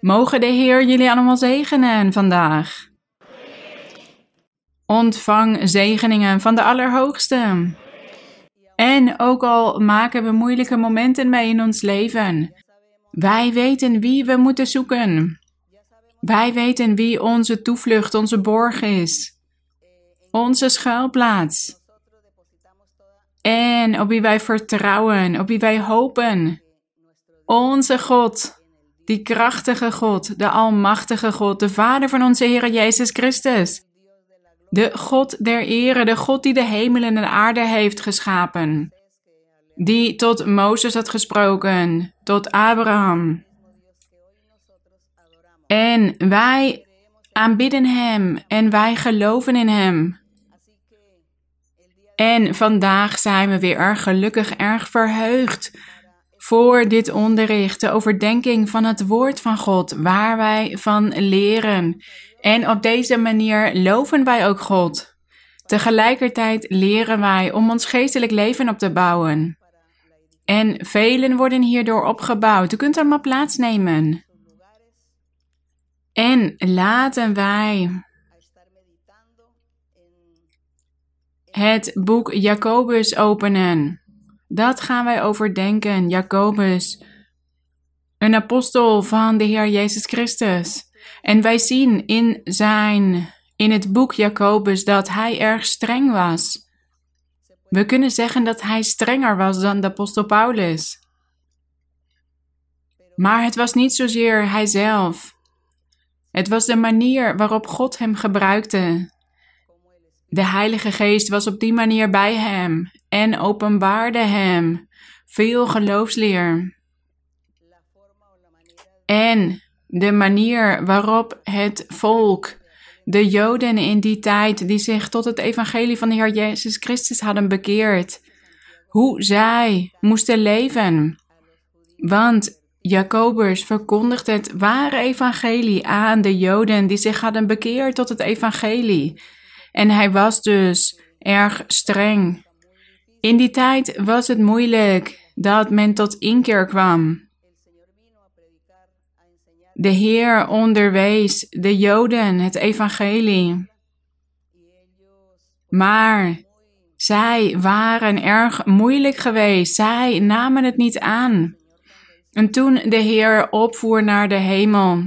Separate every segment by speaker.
Speaker 1: Mogen de Heer jullie allemaal zegenen vandaag. Ontvang zegeningen van de Allerhoogste. En ook al maken we moeilijke momenten mee in ons leven, wij weten wie we moeten zoeken. Wij weten wie onze toevlucht, onze borg is. Onze schuilplaats. En op wie wij vertrouwen, op wie wij hopen. Onze God, die krachtige God, de almachtige God, de Vader van onze Heer Jezus Christus. De God der ere, de God die de hemel en de aarde heeft geschapen. Die tot Mozes had gesproken, tot Abraham. En wij aanbidden Hem en wij geloven in Hem. En vandaag zijn we weer erg gelukkig, erg verheugd voor dit onderricht, de overdenking van het woord van God, waar wij van leren. En op deze manier loven wij ook God. Tegelijkertijd leren wij om ons geestelijk leven op te bouwen. En velen worden hierdoor opgebouwd. U kunt maar plaatsnemen. En laten wij het boek Jacobus openen. Dat gaan wij overdenken. Jacobus, een apostel van de Heer Jezus Christus. En wij zien in zijn, in het boek Jacobus dat hij erg streng was. We kunnen zeggen dat hij strenger was dan de apostel Paulus. Maar het was niet zozeer hijzelf. Het was de manier waarop God hem gebruikte. De Heilige Geest was op die manier bij hem en openbaarde hem veel geloofsleer. En de manier waarop het volk, de Joden in die tijd, die zich tot het evangelie van de Heer Jezus Christus hadden bekeerd, hoe zij moesten leven. Want Jacobus verkondigt het ware evangelie aan de Joden die zich hadden bekeerd tot het evangelie. En hij was dus erg streng. In die tijd was het moeilijk dat men tot inkeer kwam. De Heer onderwees de Joden het evangelie. Maar zij waren erg moeilijk geweest. Zij namen het niet aan. En toen de Heer opvoer naar de hemel,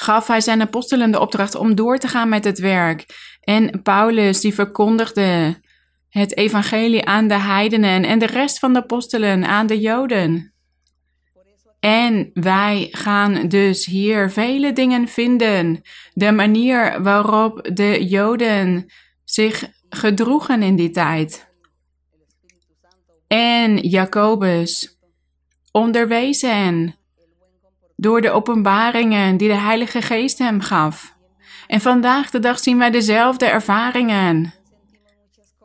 Speaker 1: gaf hij zijn apostelen de opdracht om door te gaan met het werk. En Paulus die verkondigde het evangelie aan de heidenen en de rest van de apostelen aan de Joden. En wij gaan dus hier vele dingen vinden. De manier waarop de Joden zich gedroegen in die tijd. En Jacobus onderwees hen door de openbaringen die de Heilige Geest hem gaf. En vandaag de dag zien wij dezelfde ervaringen.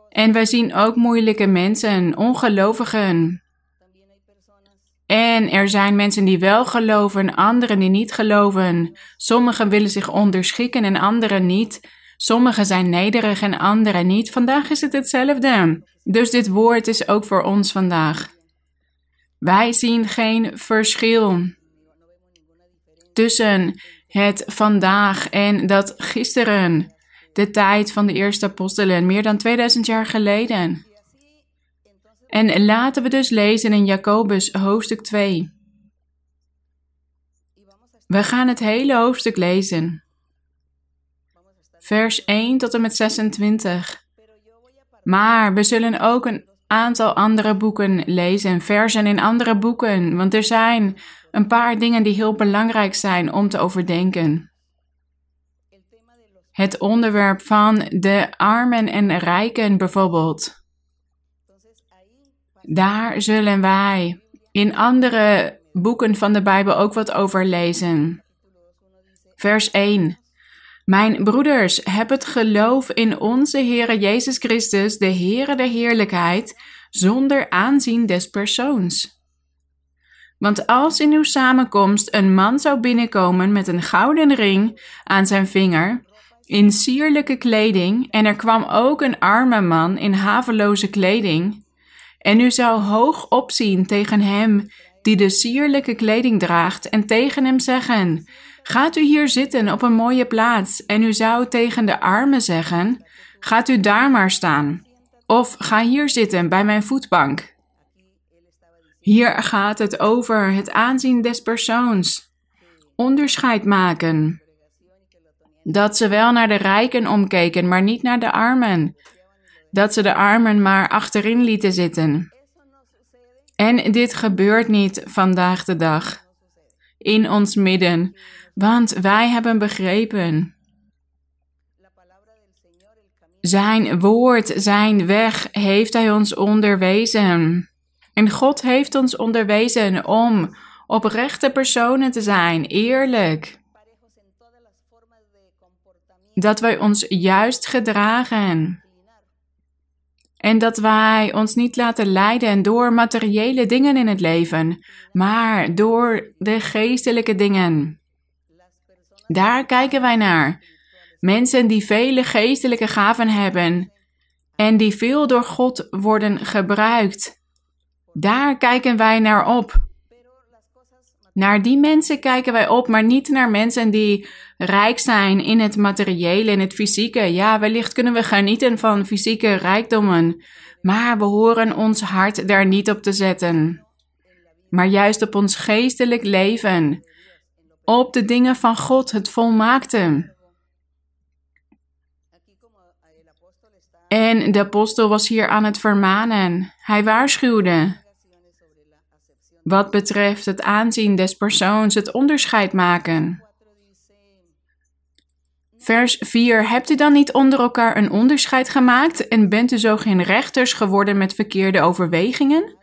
Speaker 1: En wij zien ook moeilijke mensen, ongelovigen. En er zijn mensen die wel geloven, anderen die niet geloven. Sommigen willen zich onderschikken en anderen niet. Sommigen zijn nederig en anderen niet. Vandaag is het hetzelfde. Dus dit woord is ook voor ons vandaag. Wij zien geen verschil tussen het vandaag en dat gisteren, de tijd van de eerste apostelen, meer dan 2000 jaar geleden. En laten we dus lezen in Jacobus hoofdstuk 2. We gaan het hele hoofdstuk lezen. Vers 1 tot en met 26. Maar we zullen ook een aantal andere boeken lezen, versen in andere boeken, want er zijn een paar dingen die heel belangrijk zijn om te overdenken. Het onderwerp van de armen en rijken bijvoorbeeld. Daar zullen wij in andere boeken van de Bijbel ook wat over lezen. Vers 1. Mijn broeders, heb het geloof in onze Heere Jezus Christus, de Heere der Heerlijkheid, zonder aanzien des persoons. Want als in uw samenkomst een man zou binnenkomen met een gouden ring aan zijn vinger, in sierlijke kleding, en er kwam ook een arme man in haveloze kleding, en u zou hoog opzien tegen hem die de sierlijke kleding draagt, en tegen hem zeggen: Gaat u hier zitten op een mooie plaats? En u zou tegen de armen zeggen: Gaat u daar maar staan. Of ga hier zitten bij mijn voetbank. Hier gaat het over het aanzien des persoons. Onderscheid maken. Dat ze wel naar de rijken omkeken, maar niet naar de armen. Dat ze de armen maar achterin lieten zitten. En dit gebeurt niet vandaag de dag. In ons midden, want wij hebben begrepen. Zijn woord, zijn weg heeft hij ons onderwezen. En God heeft ons onderwezen om oprechte personen te zijn, eerlijk. Dat wij ons juist gedragen. En dat wij ons niet laten leiden door materiële dingen in het leven, maar door de geestelijke dingen. Daar kijken wij naar. Mensen die vele geestelijke gaven hebben en die veel door God worden gebruikt. Daar kijken wij naar op. Naar die mensen kijken wij op, maar niet naar mensen die rijk zijn in het materiële, in het fysieke. Ja, wellicht kunnen we genieten van fysieke rijkdommen, maar we horen ons hart daar niet op te zetten. Maar juist op ons geestelijk leven, op de dingen van God, het volmaakte. En de apostel was hier aan het vermanen. Hij waarschuwde. Wat betreft het aanzien des persoons, het onderscheid maken. Vers 4. Hebt u dan niet onder elkaar een onderscheid gemaakt en bent u zo geen rechters geworden met verkeerde overwegingen?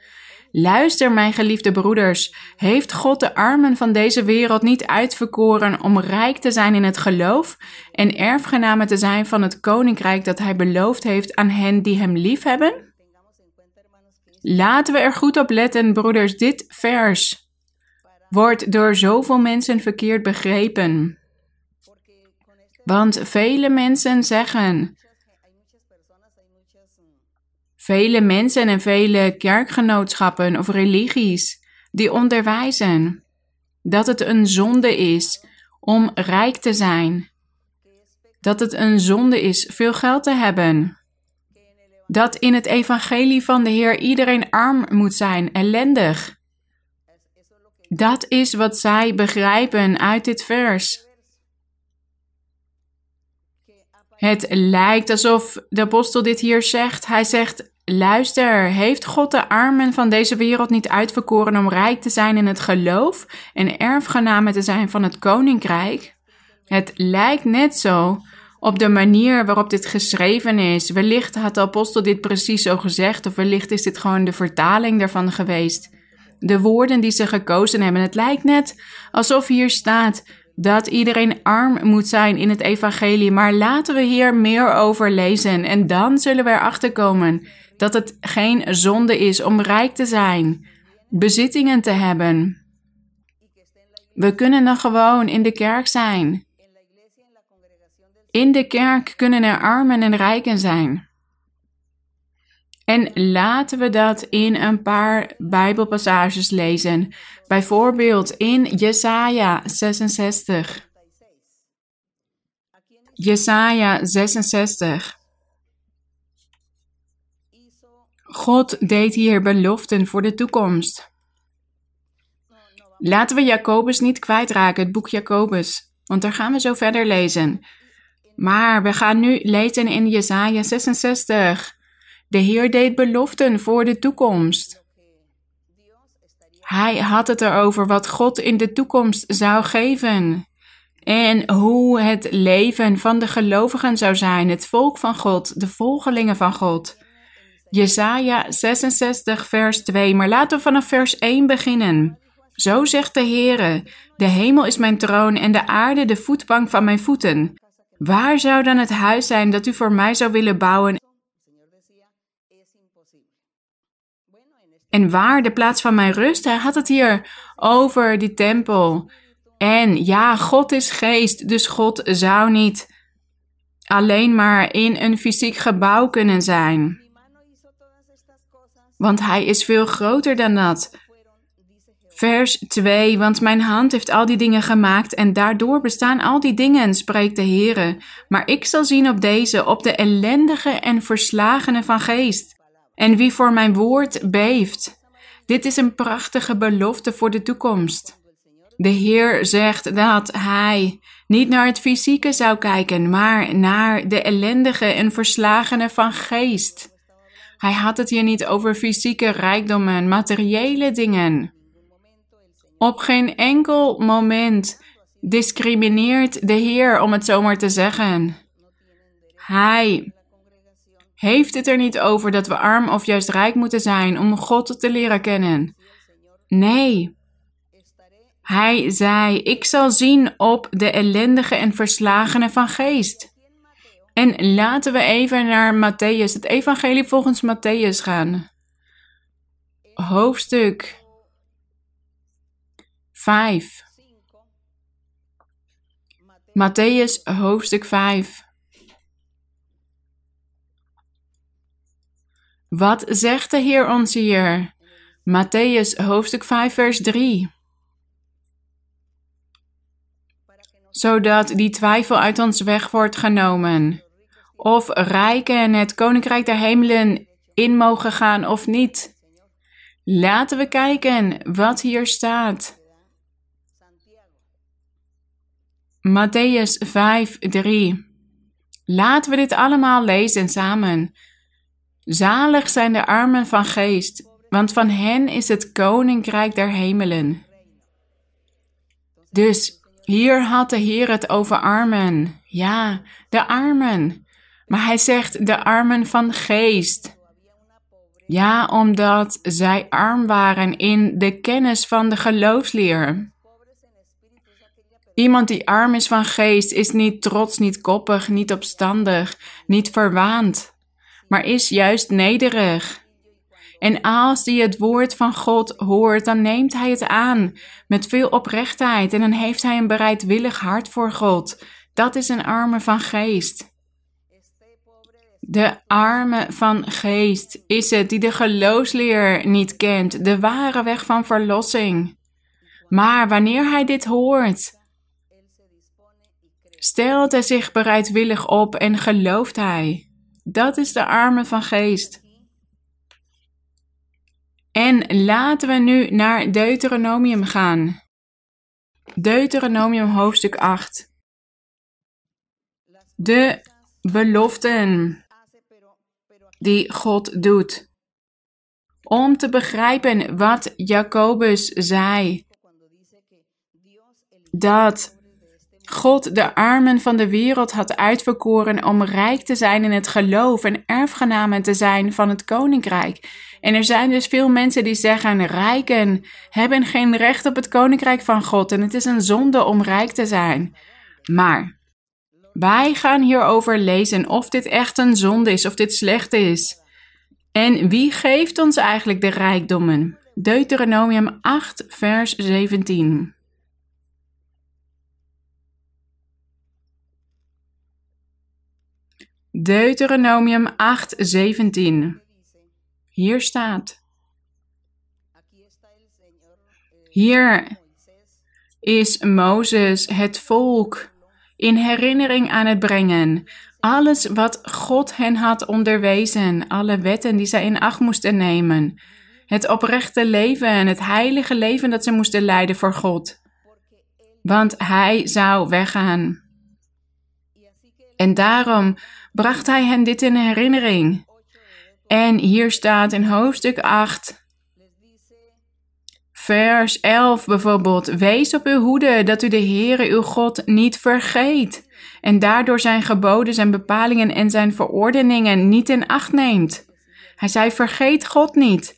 Speaker 1: Luister, mijn geliefde broeders, heeft God de armen van deze wereld niet uitverkoren om rijk te zijn in het geloof en erfgenamen te zijn van het koninkrijk dat hij beloofd heeft aan hen die hem liefhebben? Laten we er goed op letten, broeders, dit vers wordt door zoveel mensen verkeerd begrepen. Want vele mensen zeggen, vele mensen en vele kerkgenootschappen of religies die onderwijzen dat het een zonde is om rijk te zijn. Dat het een zonde is veel geld te hebben. Dat in het evangelie van de Heer iedereen arm moet zijn, ellendig. Dat is wat zij begrijpen uit dit vers. Het lijkt alsof de apostel dit hier zegt. Hij zegt: Luister, heeft God de armen van deze wereld niet uitverkoren om rijk te zijn in het geloof en erfgenamen te zijn van het koninkrijk? Het lijkt net zo op de manier waarop dit geschreven is. Wellicht had de apostel dit precies zo gezegd, of wellicht is dit gewoon de vertaling daarvan geweest. De woorden die ze gekozen hebben. Het lijkt net alsof hier staat dat iedereen arm moet zijn in het evangelie, maar laten we hier meer over lezen en dan zullen we erachter komen dat het geen zonde is om rijk te zijn, bezittingen te hebben. We kunnen dan gewoon in de kerk zijn. In de kerk kunnen er armen en rijken zijn. En laten we dat in een paar Bijbelpassages lezen. Bijvoorbeeld in Jesaja 66. Jesaja 66. God deed hier beloften voor de toekomst. Laten we Jacobus niet kwijtraken, het boek Jacobus, want daar gaan we zo verder lezen. Maar we gaan nu lezen in Jesaja 66. De Heer deed beloften voor de toekomst. Hij had het erover wat God in de toekomst zou geven. En hoe het leven van de gelovigen zou zijn, het volk van God, de volgelingen van God. Jesaja 66, vers 2. Maar laten we vanaf vers 1 beginnen. Zo zegt de Heere: De hemel is mijn troon en de aarde de voetbank van mijn voeten. Waar zou dan het huis zijn dat u voor mij zou willen bouwen? En waar de plaats van mijn rust? Hij had het hier over die tempel. En ja, God is geest, dus God zou niet alleen maar in een fysiek gebouw kunnen zijn. Want hij is veel groter dan dat. Vers 2, want mijn hand heeft al die dingen gemaakt en daardoor bestaan al die dingen, spreekt de Heere. Maar ik zal zien op deze, op de ellendige en verslagene van geest. En wie voor mijn woord beeft. Dit is een prachtige belofte voor de toekomst. De Heer zegt dat Hij niet naar het fysieke zou kijken, maar naar de ellendige en verslagene van geest. Hij had het hier niet over fysieke rijkdommen, materiële dingen. Op geen enkel moment discrimineert de Heer, om het zomaar te zeggen. Hij heeft het er niet over dat we arm of juist rijk moeten zijn om God te leren kennen. Nee. Hij zei: Ik zal zien op de ellendige en verslagene van geest. En laten we even naar Matthäus, het Evangelie volgens Matthäus gaan. Hoofdstuk 5. Matthäus hoofdstuk 5. Wat zegt de Heer ons hier? Matthäus hoofdstuk 5 vers 3. Zodat die twijfel uit ons weg wordt genomen. Of rijken het koninkrijk der hemelen in mogen gaan of niet. Laten we kijken wat hier staat. Matthäus 5, 3. Laten we dit allemaal lezen samen. Zalig zijn de armen van geest, want van hen is het koninkrijk der hemelen. Dus hier had de Heer het over armen. Ja, de armen. Maar hij zegt de armen van geest. Ja, omdat zij arm waren in de kennis van de geloofsleer. Iemand die arm is van geest is niet trots, niet koppig, niet opstandig, niet verwaand, maar is juist nederig. En als hij het woord van God hoort, dan neemt hij het aan met veel oprechtheid en dan heeft hij een bereidwillig hart voor God. Dat is een arme van geest. De arme van geest is het die de geloofsleer niet kent, de ware weg van verlossing. Maar wanneer hij dit hoort, stelt hij zich bereidwillig op en gelooft hij. Dat is de arme van geest. En laten we nu naar Deuteronomium gaan. Deuteronomium hoofdstuk 8. De beloften die God doet. Om te begrijpen wat Jacobus zei. Dat God de armen van de wereld had uitverkoren om rijk te zijn in het geloof en erfgenamen te zijn van het koninkrijk. En er zijn dus veel mensen die zeggen: rijken hebben geen recht op het koninkrijk van God en het is een zonde om rijk te zijn. Maar wij gaan hierover lezen of dit echt een zonde is, of dit slecht is. En wie geeft ons eigenlijk de rijkdommen? Deuteronomium 8, vers 17. Deuteronomium 8:17. Hier staat. Hier is Mozes het volk in herinnering aan het brengen. Alles wat God hen had onderwezen, alle wetten die zij in acht moesten nemen. Het oprechte leven en het heilige leven dat ze moesten leiden voor God. Want hij zou weggaan. En daarom bracht hij hen dit in herinnering. En hier staat in hoofdstuk 8, vers 11 bijvoorbeeld: Wees op uw hoede dat u de Heere uw God niet vergeet. En daardoor zijn geboden, zijn bepalingen en zijn verordeningen niet in acht neemt. Hij zei: Vergeet God niet.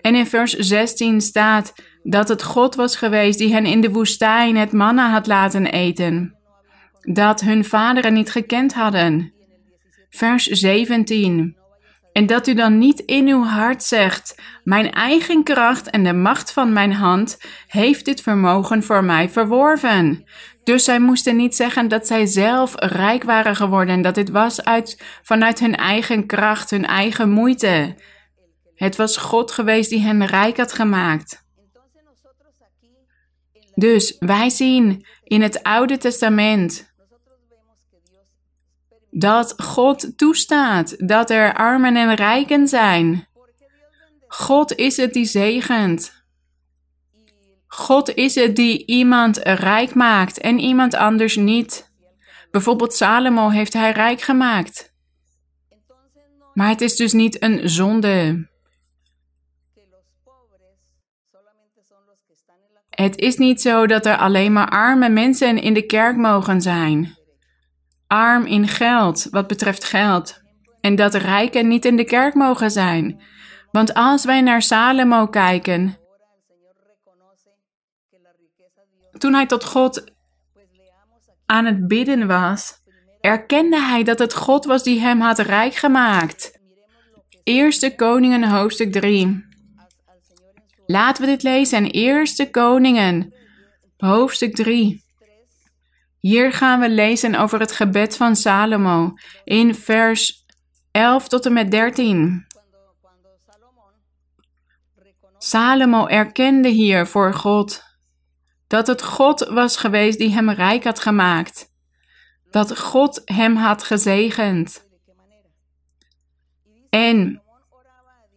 Speaker 1: En in vers 16 staat dat het God was geweest die hen in de woestijn het manna had laten eten. Dat hun vaderen niet gekend hadden vers 17. En dat u dan niet in uw hart zegt: Mijn eigen kracht en de macht van mijn hand heeft dit vermogen voor mij verworven. Dus zij moesten niet zeggen dat zij zelf rijk waren geworden, dat dit was uit, vanuit hun eigen kracht, hun eigen moeite. Het was God geweest die hen rijk had gemaakt. Dus wij zien in het Oude Testament dat God toestaat dat er armen en rijken zijn. God is het die zegent. God is het die iemand rijk maakt en iemand anders niet. Bijvoorbeeld Salomo heeft hij rijk gemaakt. Maar het is dus niet een zonde. Het is niet zo dat er alleen maar arme mensen in de kerk mogen zijn. Arm in geld, wat betreft geld. En dat rijken niet in de kerk mogen zijn. Want als wij naar Salomo kijken, toen hij tot God aan het bidden was, erkende hij dat het God was die hem had rijk gemaakt. Eerste Koningen hoofdstuk 3. Laten we dit lezen Eerste Koningen hoofdstuk 3. Hier gaan we lezen over het gebed van Salomo in vers 11 tot en met 13. Salomo erkende hier voor God dat het God was geweest die hem rijk had gemaakt. Dat God hem had gezegend. En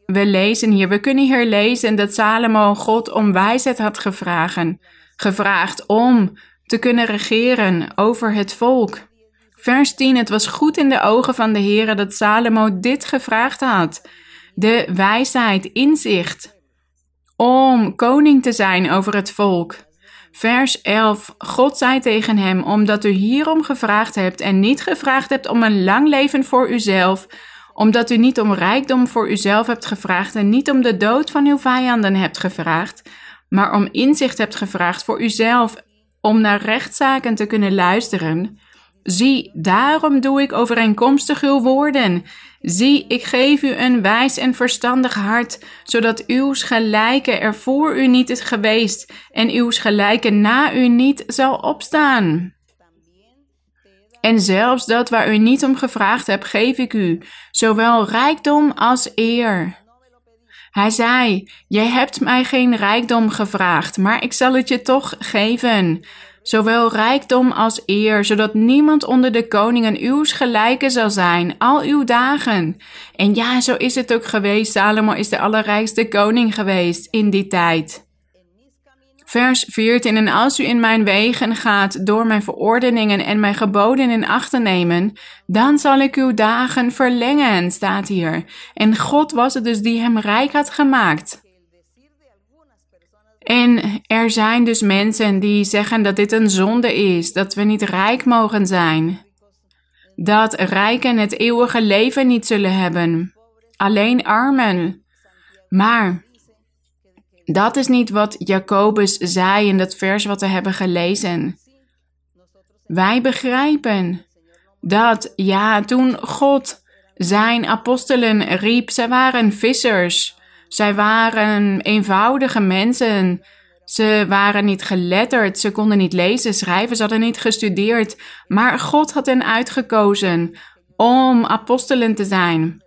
Speaker 1: we lezen hier, we kunnen hier lezen dat Salomo God om wijsheid had gevraagd, gevraagd om te kunnen regeren over het volk. Vers 10, het was goed in de ogen van de Heer dat Salomo dit gevraagd had. De wijsheid, inzicht, om koning te zijn over het volk. Vers 11. God zei tegen hem: Omdat u hierom gevraagd hebt en niet gevraagd hebt om een lang leven voor uzelf, omdat u niet om rijkdom voor uzelf hebt gevraagd en niet om de dood van uw vijanden hebt gevraagd, maar om inzicht hebt gevraagd voor uzelf, om naar rechtszaken te kunnen luisteren. Zie, daarom doe ik overeenkomstig uw woorden. Zie, ik geef u een wijs en verstandig hart, zodat uw gelijke er voor u niet is geweest en uw gelijke na u niet zal opstaan. En zelfs dat waar u niet om gevraagd hebt, geef ik u, zowel rijkdom als eer. Hij zei: Jij hebt mij geen rijkdom gevraagd, maar ik zal het je toch geven zowel rijkdom als eer, zodat niemand onder de koningen uw gelijke zal zijn, al uw dagen. En ja, zo is het ook geweest. Salomo is de allerrijkste koning geweest in die tijd. Vers 14. En als u in mijn wegen gaat door mijn verordeningen en mijn geboden in acht te nemen, dan zal ik uw dagen verlengen, staat hier. En God was het dus die hem rijk had gemaakt. En er zijn dus mensen die zeggen dat dit een zonde is, dat we niet rijk mogen zijn. Dat rijken het eeuwige leven niet zullen hebben. Alleen armen. Maar dat is niet wat Jacobus zei in dat vers wat we hebben gelezen. Wij begrijpen dat, ja, toen God zijn apostelen riep, zij waren vissers. Zij waren eenvoudige mensen. Ze waren niet geletterd, ze konden niet lezen, schrijven, ze hadden niet gestudeerd. Maar God had hen uitgekozen om apostelen te zijn.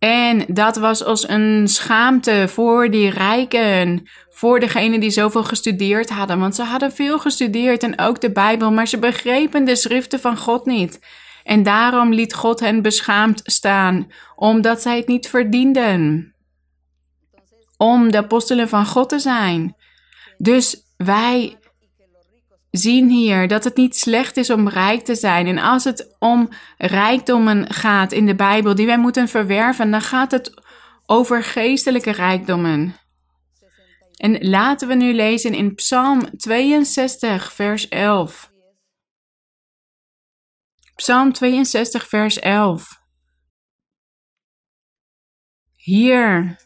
Speaker 1: En dat was als een schaamte voor die rijken, voor degenen die zoveel gestudeerd hadden. Want ze hadden veel gestudeerd en ook de Bijbel, maar ze begrepen de schriften van God niet. En daarom liet God hen beschaamd staan, omdat zij het niet verdienden om de apostelen van God te zijn. Dus wij zien hier dat het niet slecht is om rijk te zijn. En als het om rijkdommen gaat in de Bijbel die wij moeten verwerven, dan gaat het over geestelijke rijkdommen. En laten we nu lezen in Psalm 62, vers 11. Psalm 62, vers 11. Hier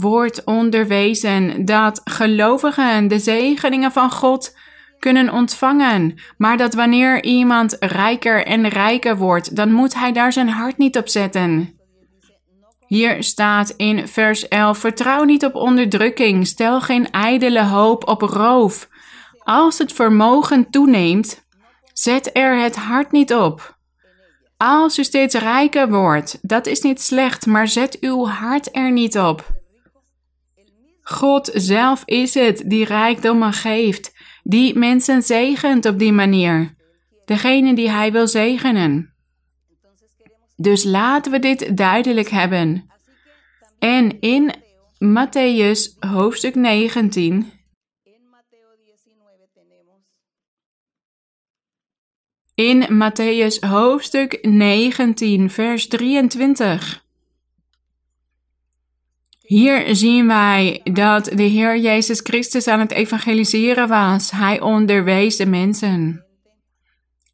Speaker 1: wordt onderwezen dat gelovigen de zegeningen van God kunnen ontvangen, maar dat wanneer iemand rijker en rijker wordt, dan moet hij daar zijn hart niet op zetten. Hier staat in vers 11: Vertrouw niet op onderdrukking, stel geen ijdele hoop op roof. Als het vermogen toeneemt, zet er het hart niet op. Als u steeds rijker wordt, dat is niet slecht, maar zet uw hart er niet op. God zelf is het die rijkdommen geeft, die mensen zegent op die manier. Degene die Hij wil zegenen. Dus laten we dit duidelijk hebben. En in Matthäus hoofdstuk 19. In Matthäus hoofdstuk 19, vers 23. Hier zien wij dat de Heer Jezus Christus aan het evangeliseren was. Hij onderwees de mensen.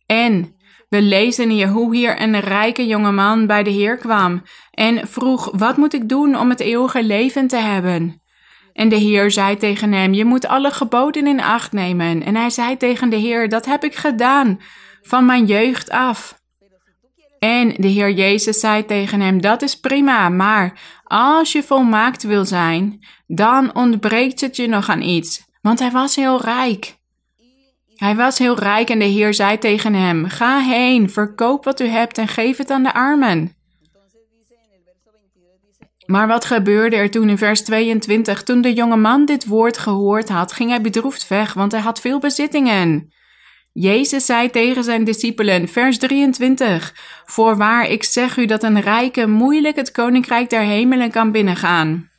Speaker 1: En we lezen hier hoe hier een rijke jongeman bij de Heer kwam en vroeg: Wat moet ik doen om het eeuwige leven te hebben? En de Heer zei tegen hem: Je moet alle geboden in acht nemen. En hij zei tegen de Heer: Dat heb ik gedaan van mijn jeugd af. En de Heer Jezus zei tegen hem: Dat is prima, maar als je volmaakt wil zijn, dan ontbreekt het je nog aan iets. Want hij was heel rijk. Hij was heel rijk en de Heer zei tegen hem: Ga heen, verkoop wat u hebt en geef het aan de armen. Maar wat gebeurde er toen in vers 22? Toen de jonge man dit woord gehoord had, ging hij bedroefd weg, want hij had veel bezittingen. Jezus zei tegen zijn discipelen, vers 23, Voorwaar, ik zeg u dat een rijke moeilijk het koninkrijk der hemelen kan binnengaan.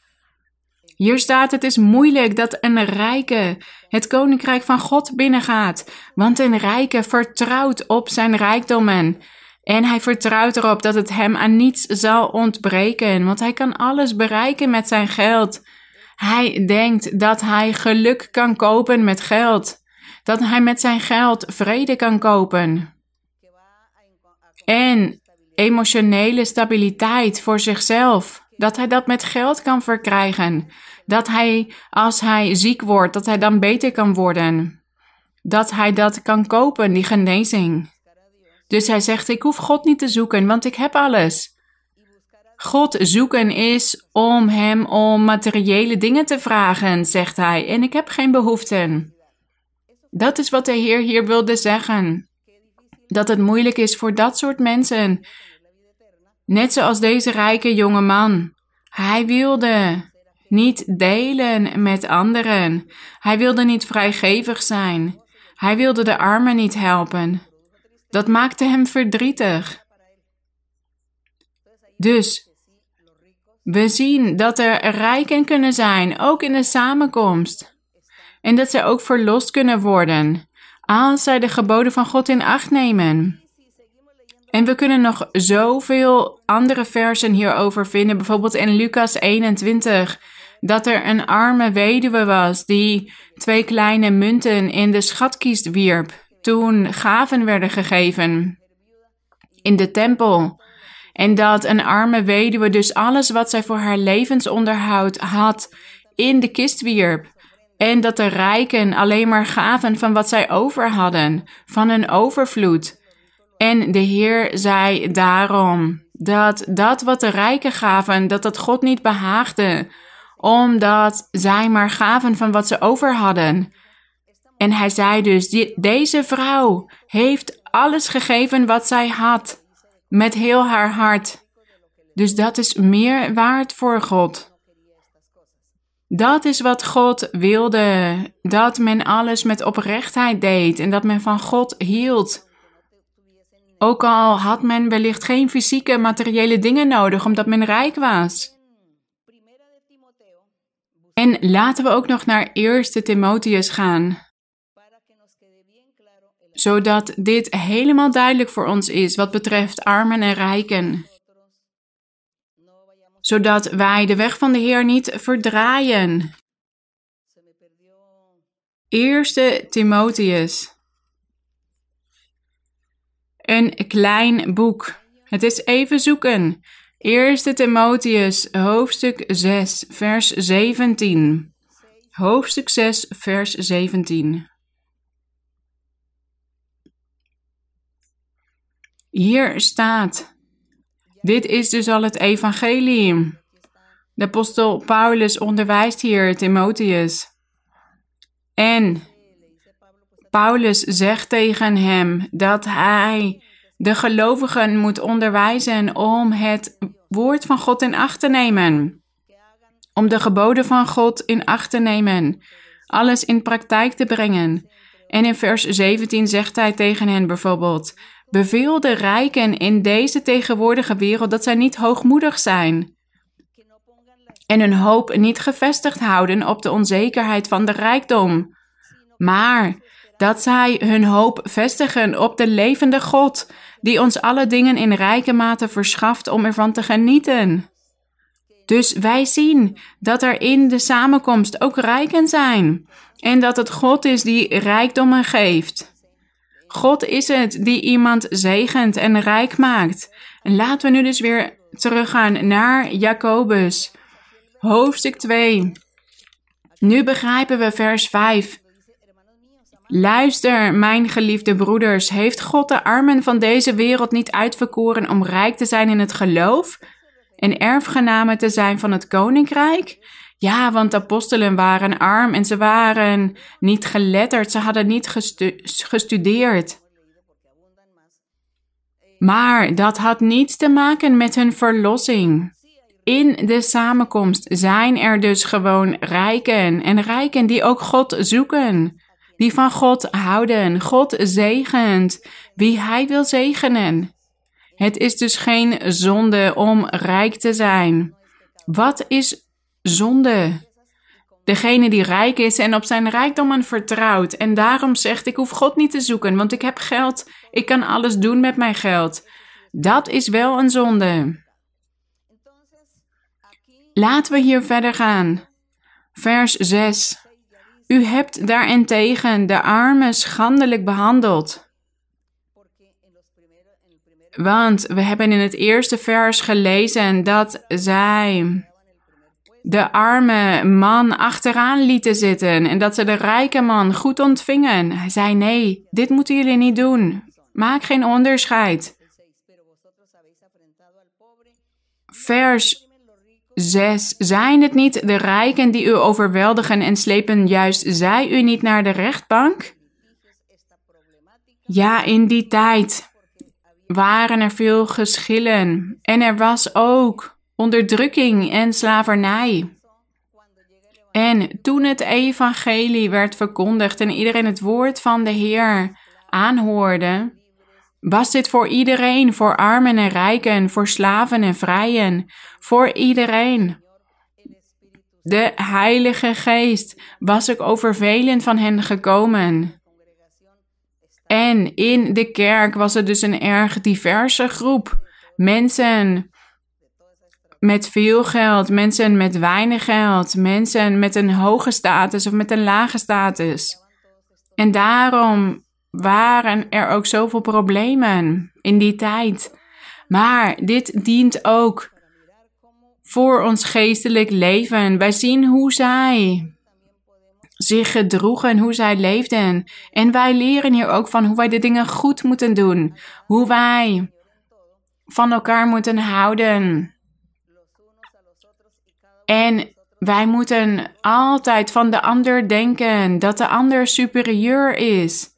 Speaker 1: Hier staat, het is moeilijk dat een rijke het koninkrijk van God binnengaat, want een rijke vertrouwt op zijn rijkdommen. En hij vertrouwt erop dat het hem aan niets zal ontbreken, want hij kan alles bereiken met zijn geld. Hij denkt dat hij geluk kan kopen met geld dat hij met zijn geld vrede kan kopen. En emotionele stabiliteit voor zichzelf. Dat hij dat met geld kan verkrijgen. Dat hij, als hij ziek wordt, dat hij dan beter kan worden. Dat hij dat kan kopen, die genezing. Dus hij zegt: Ik hoef God niet te zoeken, want ik heb alles. God zoeken is om hem om materiële dingen te vragen, zegt hij, en ik heb geen behoeften. Dat is wat de Heer hier wilde zeggen. Dat het moeilijk is voor dat soort mensen. Net zoals deze rijke jonge man. Hij wilde niet delen met anderen. Hij wilde niet vrijgevig zijn. Hij wilde de armen niet helpen. Dat maakte hem verdrietig. Dus we zien dat er rijken kunnen zijn, ook in de samenkomst en dat zij ook verlost kunnen worden als zij de geboden van God in acht nemen. En we kunnen nog zoveel andere versen hierover vinden, bijvoorbeeld in Lucas 21, dat er een arme weduwe was die twee kleine munten in de schatkist wierp toen gaven werden gegeven in de tempel. En dat een arme weduwe dus alles wat zij voor haar levensonderhoud had in de kist wierp. En dat de rijken alleen maar gaven van wat zij over hadden, van hun overvloed. En de Heer zei daarom dat dat wat de rijken gaven, dat dat God niet behaagde, omdat zij maar gaven van wat ze over hadden. En hij zei dus, deze vrouw heeft alles gegeven wat zij had, met heel haar hart. Dus dat is meer waard voor God. Dat is wat God wilde. Dat men alles met oprechtheid deed en dat men van God hield. Ook al had men wellicht geen fysieke materiële dingen nodig omdat men rijk was. En laten we ook nog naar 1 Timotheus gaan. Zodat dit helemaal duidelijk voor ons is wat betreft armen en rijken zodat wij de weg van de Heer niet verdraaien. Eerste Timotheus. Een klein boek. Het is even zoeken. Eerste Timotheus, hoofdstuk 6, vers 17. Hoofdstuk 6, vers 17. Hier staat: dit is dus al het evangelie. De apostel Paulus onderwijst hier Timotheus. En Paulus zegt tegen hem dat hij de gelovigen moet onderwijzen om het woord van God in acht te nemen. om de geboden van God in acht te nemen, alles in praktijk te brengen. En in vers 17 zegt hij tegen hen bijvoorbeeld: Beveel de rijken in deze tegenwoordige wereld dat zij niet hoogmoedig zijn en hun hoop niet gevestigd houden op de onzekerheid van de rijkdom, maar dat zij hun hoop vestigen op de levende God, die ons alle dingen in rijke mate verschaft om ervan te genieten. Dus wij zien dat er in de samenkomst ook rijken zijn en dat het God is die rijkdommen geeft. God is het die iemand zegent en rijk maakt. En laten we nu dus weer teruggaan naar Jacobus, hoofdstuk 2. Nu begrijpen we vers 5. Luister, mijn geliefde broeders, heeft God de armen van deze wereld niet uitverkoren om rijk te zijn in het geloof en erfgenamen te zijn van het koninkrijk? Ja, want apostelen waren arm en ze waren niet geletterd, ze hadden niet gestudeerd. Maar dat had niets te maken met hun verlossing. In de samenkomst zijn er dus gewoon rijken en rijken die ook God zoeken, die van God houden. God zegent wie Hij wil zegenen. Het is dus geen zonde om rijk te zijn. Wat is zonde? Degene die rijk is en op zijn rijkdommen vertrouwt en daarom zegt: Ik hoef God niet te zoeken, want ik heb geld, ik kan alles doen met mijn geld. Dat is wel een zonde. Laten we hier verder gaan. Vers 6. U hebt daarentegen de armen schandelijk behandeld. Want we hebben in het eerste vers gelezen dat zij de arme man achteraan lieten zitten en dat ze de rijke man goed ontvingen. Hij zei: Nee, dit moeten jullie niet doen. Maak geen onderscheid. Vers 6. Zijn het niet de rijken die u overweldigen en slepen juist zij u niet naar de rechtbank? Ja, in die tijd waren er veel geschillen en er was ook onderdrukking en slavernij. En toen het evangelie werd verkondigd en iedereen het woord van de Heer aanhoorde, was dit voor iedereen, voor armen en rijken, voor slaven en vrijen, voor iedereen. De Heilige Geest was ook over velen van hen gekomen. En in de kerk was het dus een erg diverse groep. Mensen met veel geld, mensen met weinig geld, mensen met een hoge status of met een lage status. En daarom waren er ook zoveel problemen in die tijd. Maar dit dient ook voor ons geestelijk leven. Wij zien hoe zij zich gedroegen, hoe zij leefden. En wij leren hier ook van hoe wij de dingen goed moeten doen. Hoe wij van elkaar moeten houden. En wij moeten altijd van de ander denken dat de ander superieur is.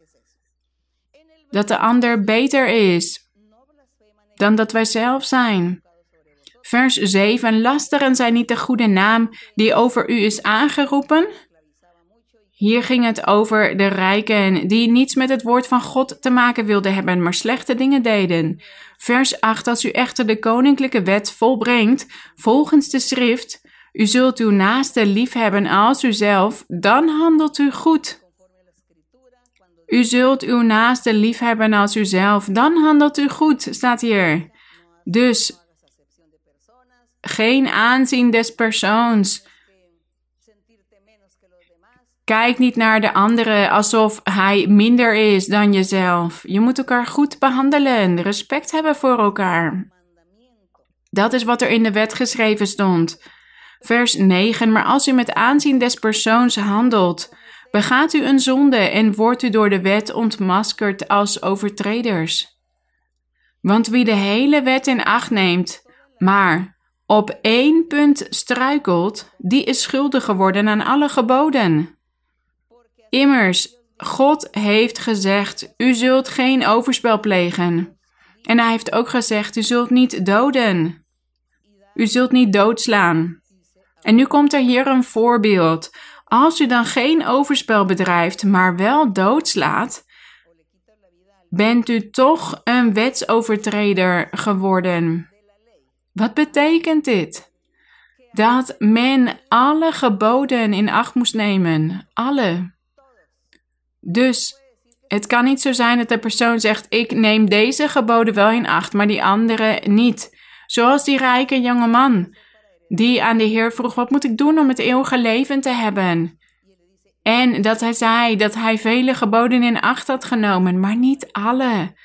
Speaker 1: Dat de ander beter is dan dat wij zelf zijn. Vers 7. Lasteren zij niet de goede naam die over u is aangeroepen? Hier ging het over de rijken die niets met het woord van God te maken wilden hebben, maar slechte dingen deden. Vers 8. Als u echter de koninklijke wet volbrengt, volgens de schrift, u zult uw naaste liefhebben als uzelf, dan handelt u goed. U zult uw naaste liefhebben als uzelf, dan handelt u goed, staat hier. Dus geen aanzien des persoons. Kijk niet naar de andere alsof hij minder is dan jezelf. Je moet elkaar goed behandelen, respect hebben voor elkaar. Dat is wat er in de wet geschreven stond. Vers 9. Maar als u met aanzien des persoons handelt, begaat u een zonde en wordt u door de wet ontmaskerd als overtreders. Want wie de hele wet in acht neemt, maar op één punt struikelt, die is schuldig geworden aan alle geboden. Immers, God heeft gezegd: U zult geen overspel plegen. En hij heeft ook gezegd: U zult niet doden. U zult niet doodslaan. En nu komt er hier een voorbeeld. Als u dan geen overspel bedrijft, maar wel doodslaat, bent u toch een wetsovertreder geworden. Wat betekent dit? Dat men alle geboden in acht moest nemen. Alle. Dus het kan niet zo zijn dat de persoon zegt: Ik neem deze geboden wel in acht, maar die andere niet. Zoals die rijke jonge man die aan de Heer vroeg: Wat moet ik doen om het eeuwige leven te hebben? En dat hij zei dat hij vele geboden in acht had genomen, maar niet alle.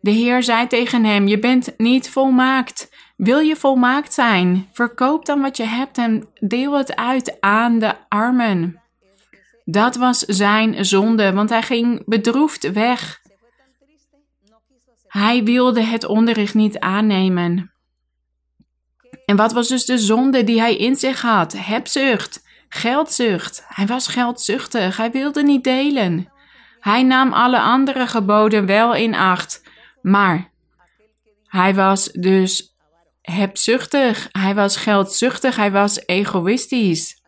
Speaker 1: De Heer zei tegen hem: Je bent niet volmaakt. Wil je volmaakt zijn? Verkoop dan wat je hebt en deel het uit aan de armen. Dat was zijn zonde, want hij ging bedroefd weg. Hij wilde het onderricht niet aannemen. En wat was dus de zonde die hij in zich had? Hebzucht, geldzucht. Hij was geldzuchtig, hij wilde niet delen. Hij nam alle andere geboden wel in acht, maar hij was dus hebzuchtig, hij was geldzuchtig, hij was egoïstisch.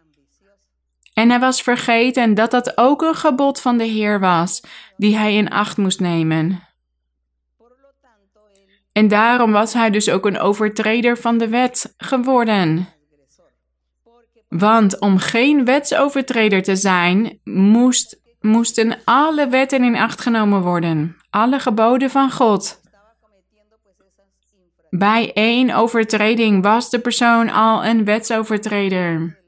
Speaker 1: En hij was vergeten dat dat ook een gebod van de Heer was, die hij in acht moest nemen. En daarom was hij dus ook een overtreder van de wet geworden. Want om geen wetsovertreder te zijn, moest, moesten alle wetten in acht genomen worden, alle geboden van God. Bij één overtreding was de persoon al een wetsovertreder.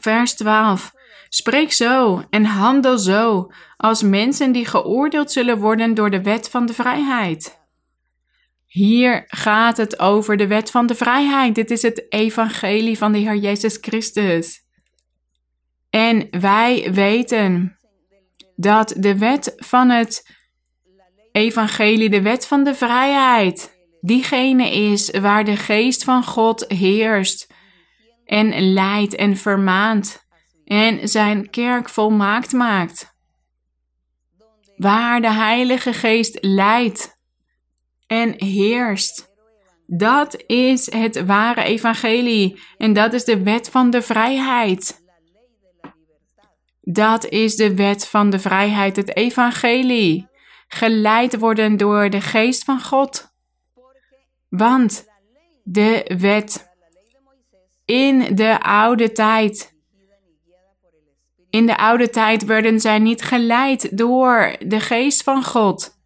Speaker 1: Vers 12. Spreek zo en handel zo als mensen die geoordeeld zullen worden door de wet van de vrijheid. Hier gaat het over de wet van de vrijheid. Dit is het evangelie van de Heer Jezus Christus. En wij weten dat de wet van het evangelie, de wet van de vrijheid, diegene is waar de geest van God heerst en leidt en vermaant en zijn kerk volmaakt maakt. Waar de Heilige Geest leidt en heerst. Dat is het ware evangelie en dat is de wet van de vrijheid. Dat is de wet van de vrijheid, het evangelie. Geleid worden door de geest van God. Want de wet in de oude tijd. In de oude tijd werden zij niet geleid door de geest van God.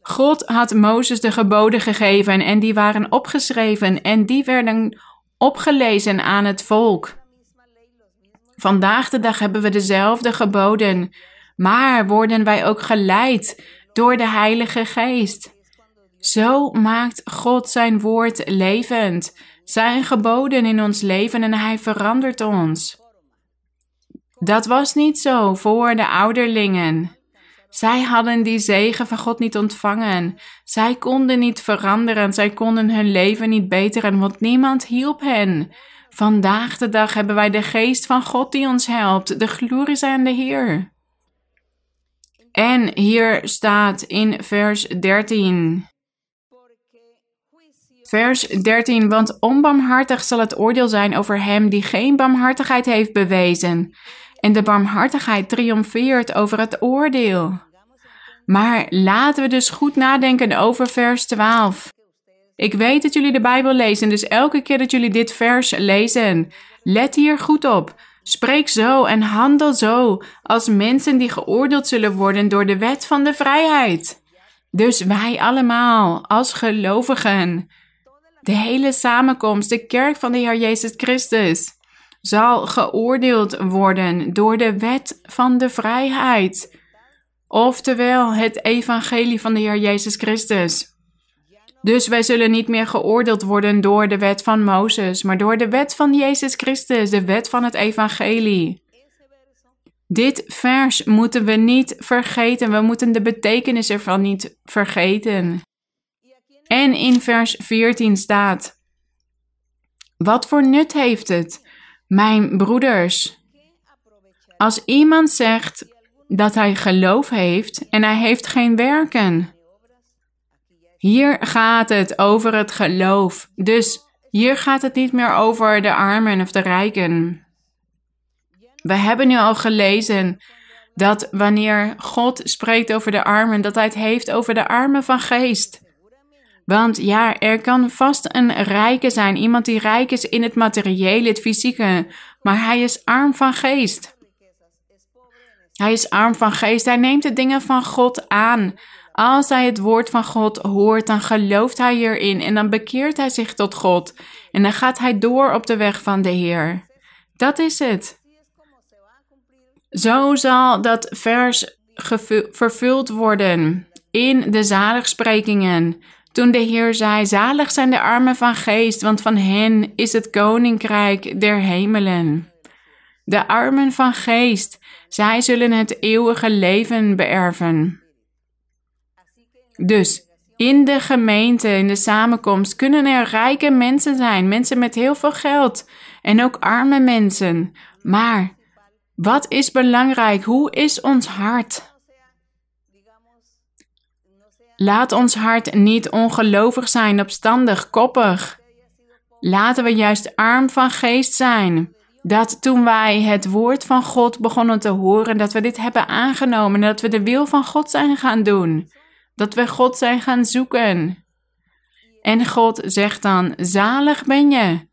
Speaker 1: God had Mozes de geboden gegeven en die waren opgeschreven en die werden opgelezen aan het volk. Vandaag de dag hebben we dezelfde geboden, maar worden wij ook geleid door de Heilige Geest. Zo maakt God zijn woord levend zijn geboden in ons leven en Hij verandert ons. Dat was niet zo voor de ouderlingen. Zij hadden die zegen van God niet ontvangen. Zij konden niet veranderen, zij konden hun leven niet beteren, want niemand hielp hen. Vandaag de dag hebben wij de geest van God die ons helpt. De glorie zijn aan de Heer. En hier staat in vers 13. Vers 13, want onbarmhartig zal het oordeel zijn over hem die geen barmhartigheid heeft bewezen. En de barmhartigheid triomfeert over het oordeel. Maar laten we dus goed nadenken over vers 12. Ik weet dat jullie de Bijbel lezen, dus elke keer dat jullie dit vers lezen, let hier goed op. Spreek zo en handel zo als mensen die geoordeeld zullen worden door de wet van de vrijheid. Dus wij allemaal als gelovigen de hele samenkomst, de kerk van de Heer Jezus Christus, zal geoordeeld worden door de wet van de vrijheid. Oftewel het evangelie van de Heer Jezus Christus. Dus wij zullen niet meer geoordeeld worden door de wet van Mozes, maar door de wet van Jezus Christus, de wet van het evangelie. Dit vers moeten we niet vergeten. We moeten de betekenis ervan niet vergeten. En in vers 14 staat: Wat voor nut heeft het, mijn broeders? Als iemand zegt dat hij geloof heeft en hij heeft geen werken. Hier gaat het over het geloof. Dus Hier gaat het niet meer over de armen of de rijken. We hebben nu al gelezen dat wanneer God spreekt over de armen, dat hij het heeft over de armen van geest. Want ja, er kan vast een rijke zijn, iemand die rijk is in het materiële, het fysieke, maar hij is arm van geest. Hij is arm van geest, hij neemt de dingen van God aan. Als hij het woord van God hoort, dan gelooft hij hierin en dan bekeert hij zich tot God. En dan gaat hij door op de weg van de Heer. Dat is het. Zo zal dat vers vervuld worden in de zaligsprekingen. Toen de Heer zei: Zalig zijn de armen van geest, want van hen is het koninkrijk der hemelen. De armen van geest, zij zullen het eeuwige leven beërven. Dus in de gemeente, in de samenkomst, kunnen er rijke mensen zijn, mensen met heel veel geld en ook arme mensen. Maar wat is belangrijk? Hoe is ons hart? Laat ons hart niet ongelovig zijn, opstandig, koppig. Laten we juist arm van geest zijn. Dat toen wij het woord van God begonnen te horen, dat we dit hebben aangenomen, dat we de wil van God zijn gaan doen. Dat we God zijn gaan zoeken. En God zegt dan: Zalig ben je.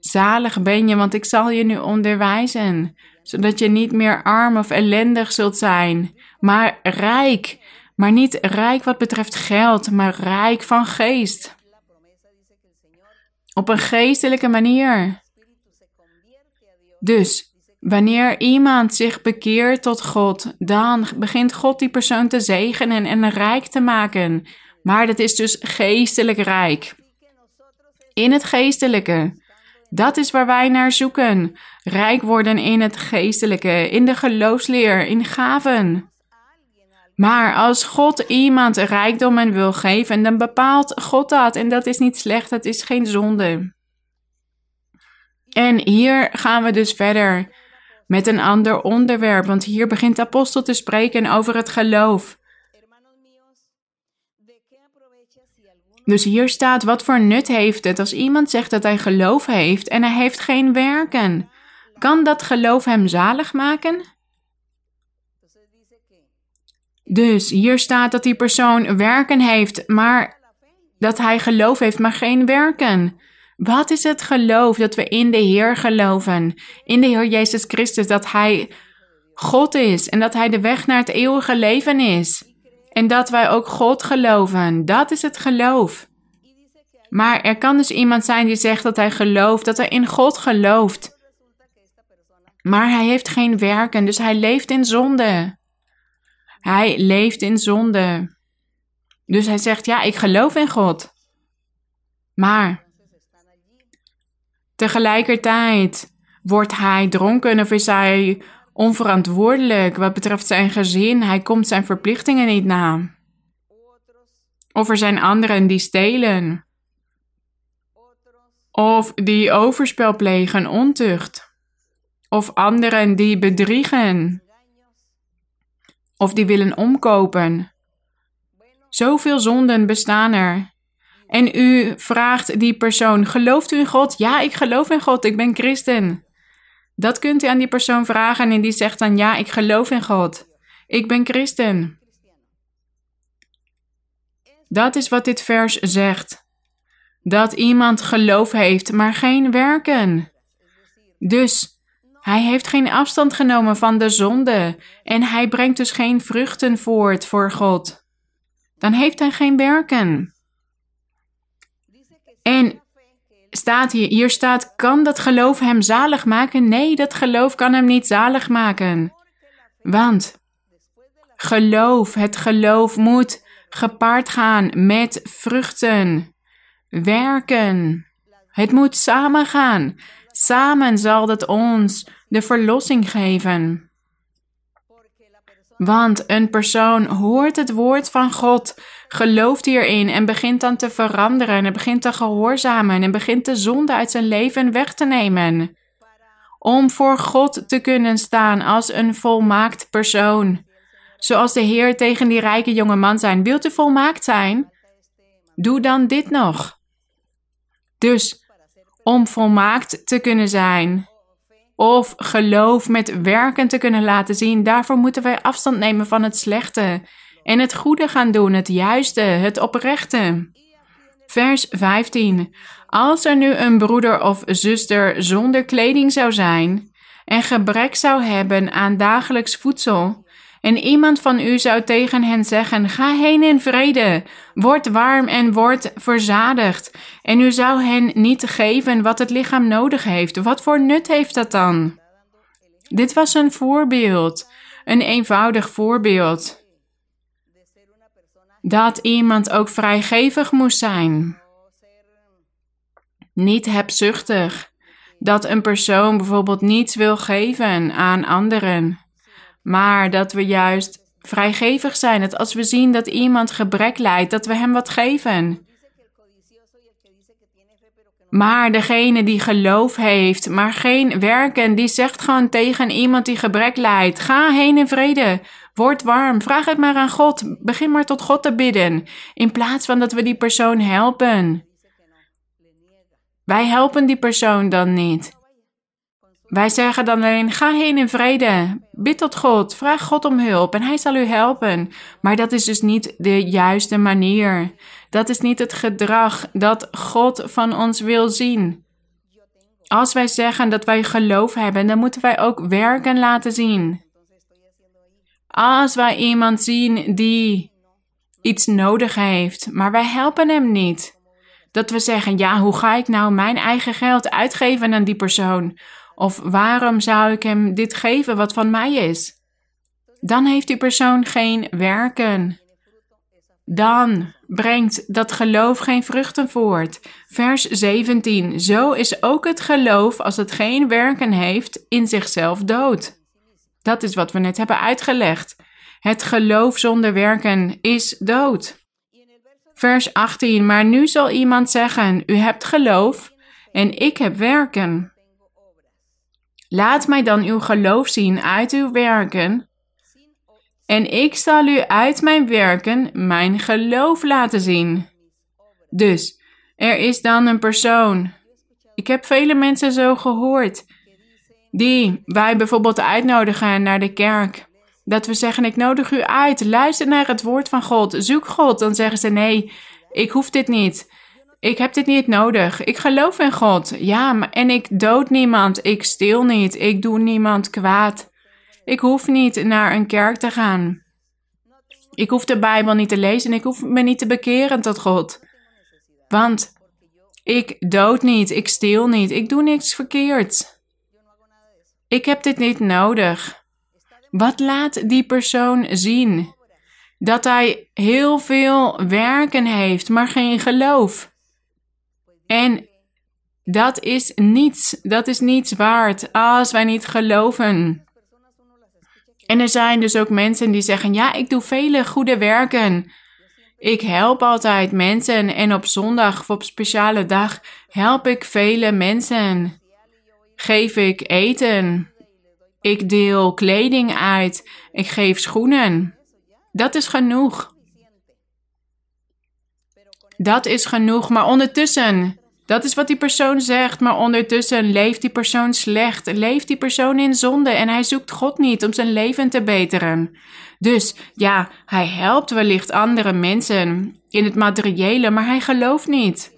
Speaker 1: Zalig ben je, want ik zal je nu onderwijzen, zodat je niet meer arm of ellendig zult zijn, maar rijk. Maar niet rijk wat betreft geld, maar rijk van geest. Op een geestelijke manier. Dus wanneer iemand zich bekeert tot God, dan begint God die persoon te zegenen en rijk te maken. Maar dat is dus geestelijk rijk. In het geestelijke. Dat is waar wij naar zoeken. Rijk worden in het geestelijke, in de geloofsleer, in gaven. Maar als God iemand rijkdommen wil geven, dan bepaalt God dat. En dat is niet slecht, dat is geen zonde. En hier gaan we dus verder met een ander onderwerp, want hier begint de apostel te spreken over het geloof. Dus hier staat: wat voor nut heeft het als iemand zegt dat hij geloof heeft en hij heeft geen werken? Kan dat geloof hem zalig maken? Dus hier staat dat die persoon werken heeft, maar dat hij geloof heeft, maar geen werken. Wat is het geloof dat we in de Heer geloven? In de Heer Jezus Christus, dat Hij God is en dat Hij de weg naar het eeuwige leven is. En dat wij ook God geloven. Dat is het geloof. Maar er kan dus iemand zijn die zegt dat hij gelooft, dat hij in God gelooft. Maar hij heeft geen werken, dus hij leeft in zonde. Hij leeft in zonde. Dus hij zegt: Ja, ik geloof in God. Maar tegelijkertijd wordt hij dronken of is hij onverantwoordelijk wat betreft zijn gezin. Hij komt zijn verplichtingen niet na. Of er zijn anderen die stelen. Of die overspel plegen, ontucht. Of anderen die bedriegen of die willen omkopen. Zoveel zonden bestaan er. En u vraagt die persoon: gelooft u in God? Ja, ik geloof in God, ik ben christen. Dat kunt u aan die persoon vragen en die zegt dan: ja, ik geloof in God. Ik ben christen. Dat is wat dit vers zegt. Dat iemand geloof heeft, maar geen werken. Dus hij heeft geen afstand genomen van de zonde en hij brengt dus geen vruchten voort voor God. Dan heeft hij geen werken. En staat hier, hier staat, kan dat geloof hem zalig maken? Nee, dat geloof kan hem niet zalig maken. Want geloof, het geloof moet gepaard gaan met vruchten, werken. Het moet samengaan. Samen zal het ons de verlossing geven. Want een persoon hoort het woord van God, gelooft hierin en begint dan te veranderen en begint te gehoorzamen en begint de zonde uit zijn leven weg te nemen. Om voor God te kunnen staan als een volmaakt persoon. Zoals de Heer tegen die rijke jonge man zei: Wilt u volmaakt zijn? Doe dan dit nog. Dus om volmaakt te kunnen zijn. Of geloof met werken te kunnen laten zien. Daarvoor moeten wij afstand nemen van het slechte. En het goede gaan doen, het juiste, het oprechte. Vers 15. Als er nu een broeder of zuster zonder kleding zou zijn en gebrek zou hebben aan dagelijks voedsel, en iemand van u zou tegen hen zeggen: Ga heen in vrede, word warm en word verzadigd. En u zou hen niet geven wat het lichaam nodig heeft. Wat voor nut heeft dat dan? Dit was een voorbeeld, een eenvoudig voorbeeld. Dat iemand ook vrijgevig moest zijn. Niet hebzuchtig. Dat een persoon bijvoorbeeld niets wil geven aan anderen. Maar dat we juist vrijgevig zijn. Dat als we zien dat iemand gebrek lijdt, dat we hem wat geven. Maar degene die geloof heeft, maar geen werken, die zegt gewoon tegen iemand die gebrek lijdt: Ga heen in vrede. Word warm. Vraag het maar aan God. Begin maar tot God te bidden. In plaats van dat we die persoon helpen. Wij helpen die persoon dan niet. Wij zeggen dan alleen: ga heen in vrede. Bid tot God. Vraag God om hulp en Hij zal u helpen. Maar dat is dus niet de juiste manier. Dat is niet het gedrag dat God van ons wil zien. Als wij zeggen dat wij geloof hebben, dan moeten wij ook werken laten zien. Als wij iemand zien die iets nodig heeft, maar wij helpen hem niet. Dat we zeggen: ja, hoe ga ik nou mijn eigen geld uitgeven aan die persoon? Of waarom zou ik hem dit geven wat van mij is? Dan heeft die persoon geen werken. Dan brengt dat geloof geen vruchten voort. Vers 17. Zo is ook het geloof, als het geen werken heeft, in zichzelf dood. Dat is wat we net hebben uitgelegd. Het geloof zonder werken is dood. Vers 18. Maar nu zal iemand zeggen: U hebt geloof en ik heb werken. Laat mij dan uw geloof zien uit uw werken. En ik zal u uit mijn werken mijn geloof laten zien. Dus, er is dan een persoon. Ik heb vele mensen zo gehoord. Die wij bijvoorbeeld uitnodigen naar de kerk. Dat we zeggen: Ik nodig u uit. Luister naar het woord van God. Zoek God. Dan zeggen ze: Nee, ik hoef dit niet. Ik heb dit niet nodig. Ik geloof in God. Ja, maar, en ik dood niemand. Ik steel niet. Ik doe niemand kwaad. Ik hoef niet naar een kerk te gaan. Ik hoef de Bijbel niet te lezen en ik hoef me niet te bekeren tot God. Want ik dood niet, ik steel niet, ik doe niks verkeerds. Ik heb dit niet nodig. Wat laat die persoon zien? Dat hij heel veel werken heeft, maar geen geloof. En dat is niets, dat is niets waard als wij niet geloven. En er zijn dus ook mensen die zeggen: Ja, ik doe vele goede werken. Ik help altijd mensen en op zondag of op speciale dag help ik vele mensen. Geef ik eten. Ik deel kleding uit. Ik geef schoenen. Dat is genoeg. Dat is genoeg, maar ondertussen, dat is wat die persoon zegt, maar ondertussen leeft die persoon slecht, leeft die persoon in zonde en hij zoekt God niet om zijn leven te beteren. Dus ja, hij helpt wellicht andere mensen in het materiële, maar hij gelooft niet.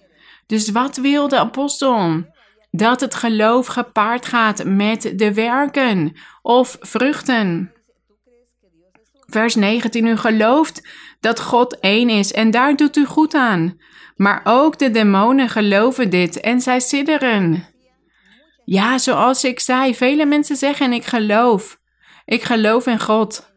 Speaker 1: Dus wat wil de apostel? Dat het geloof gepaard gaat met de werken of vruchten. Vers 19, u gelooft dat God één is en daar doet u goed aan. Maar ook de demonen geloven dit en zij sidderen. Ja, zoals ik zei, vele mensen zeggen ik geloof. Ik geloof in God.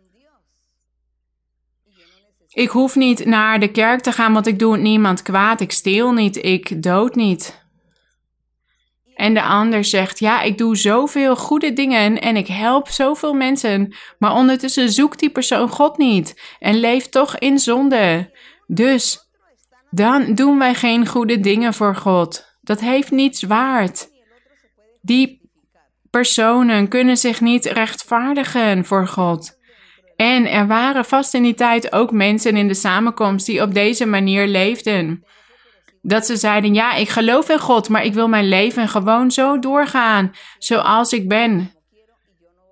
Speaker 1: Ik hoef niet naar de kerk te gaan, want ik doe niemand kwaad. Ik steel niet, ik dood niet. En de ander zegt: Ja, ik doe zoveel goede dingen en ik help zoveel mensen. Maar ondertussen zoekt die persoon God niet en leeft toch in zonde. Dus dan doen wij geen goede dingen voor God. Dat heeft niets waard. Die personen kunnen zich niet rechtvaardigen voor God. En er waren vast in die tijd ook mensen in de samenkomst die op deze manier leefden. Dat ze zeiden, ja, ik geloof in God, maar ik wil mijn leven gewoon zo doorgaan, zoals ik ben.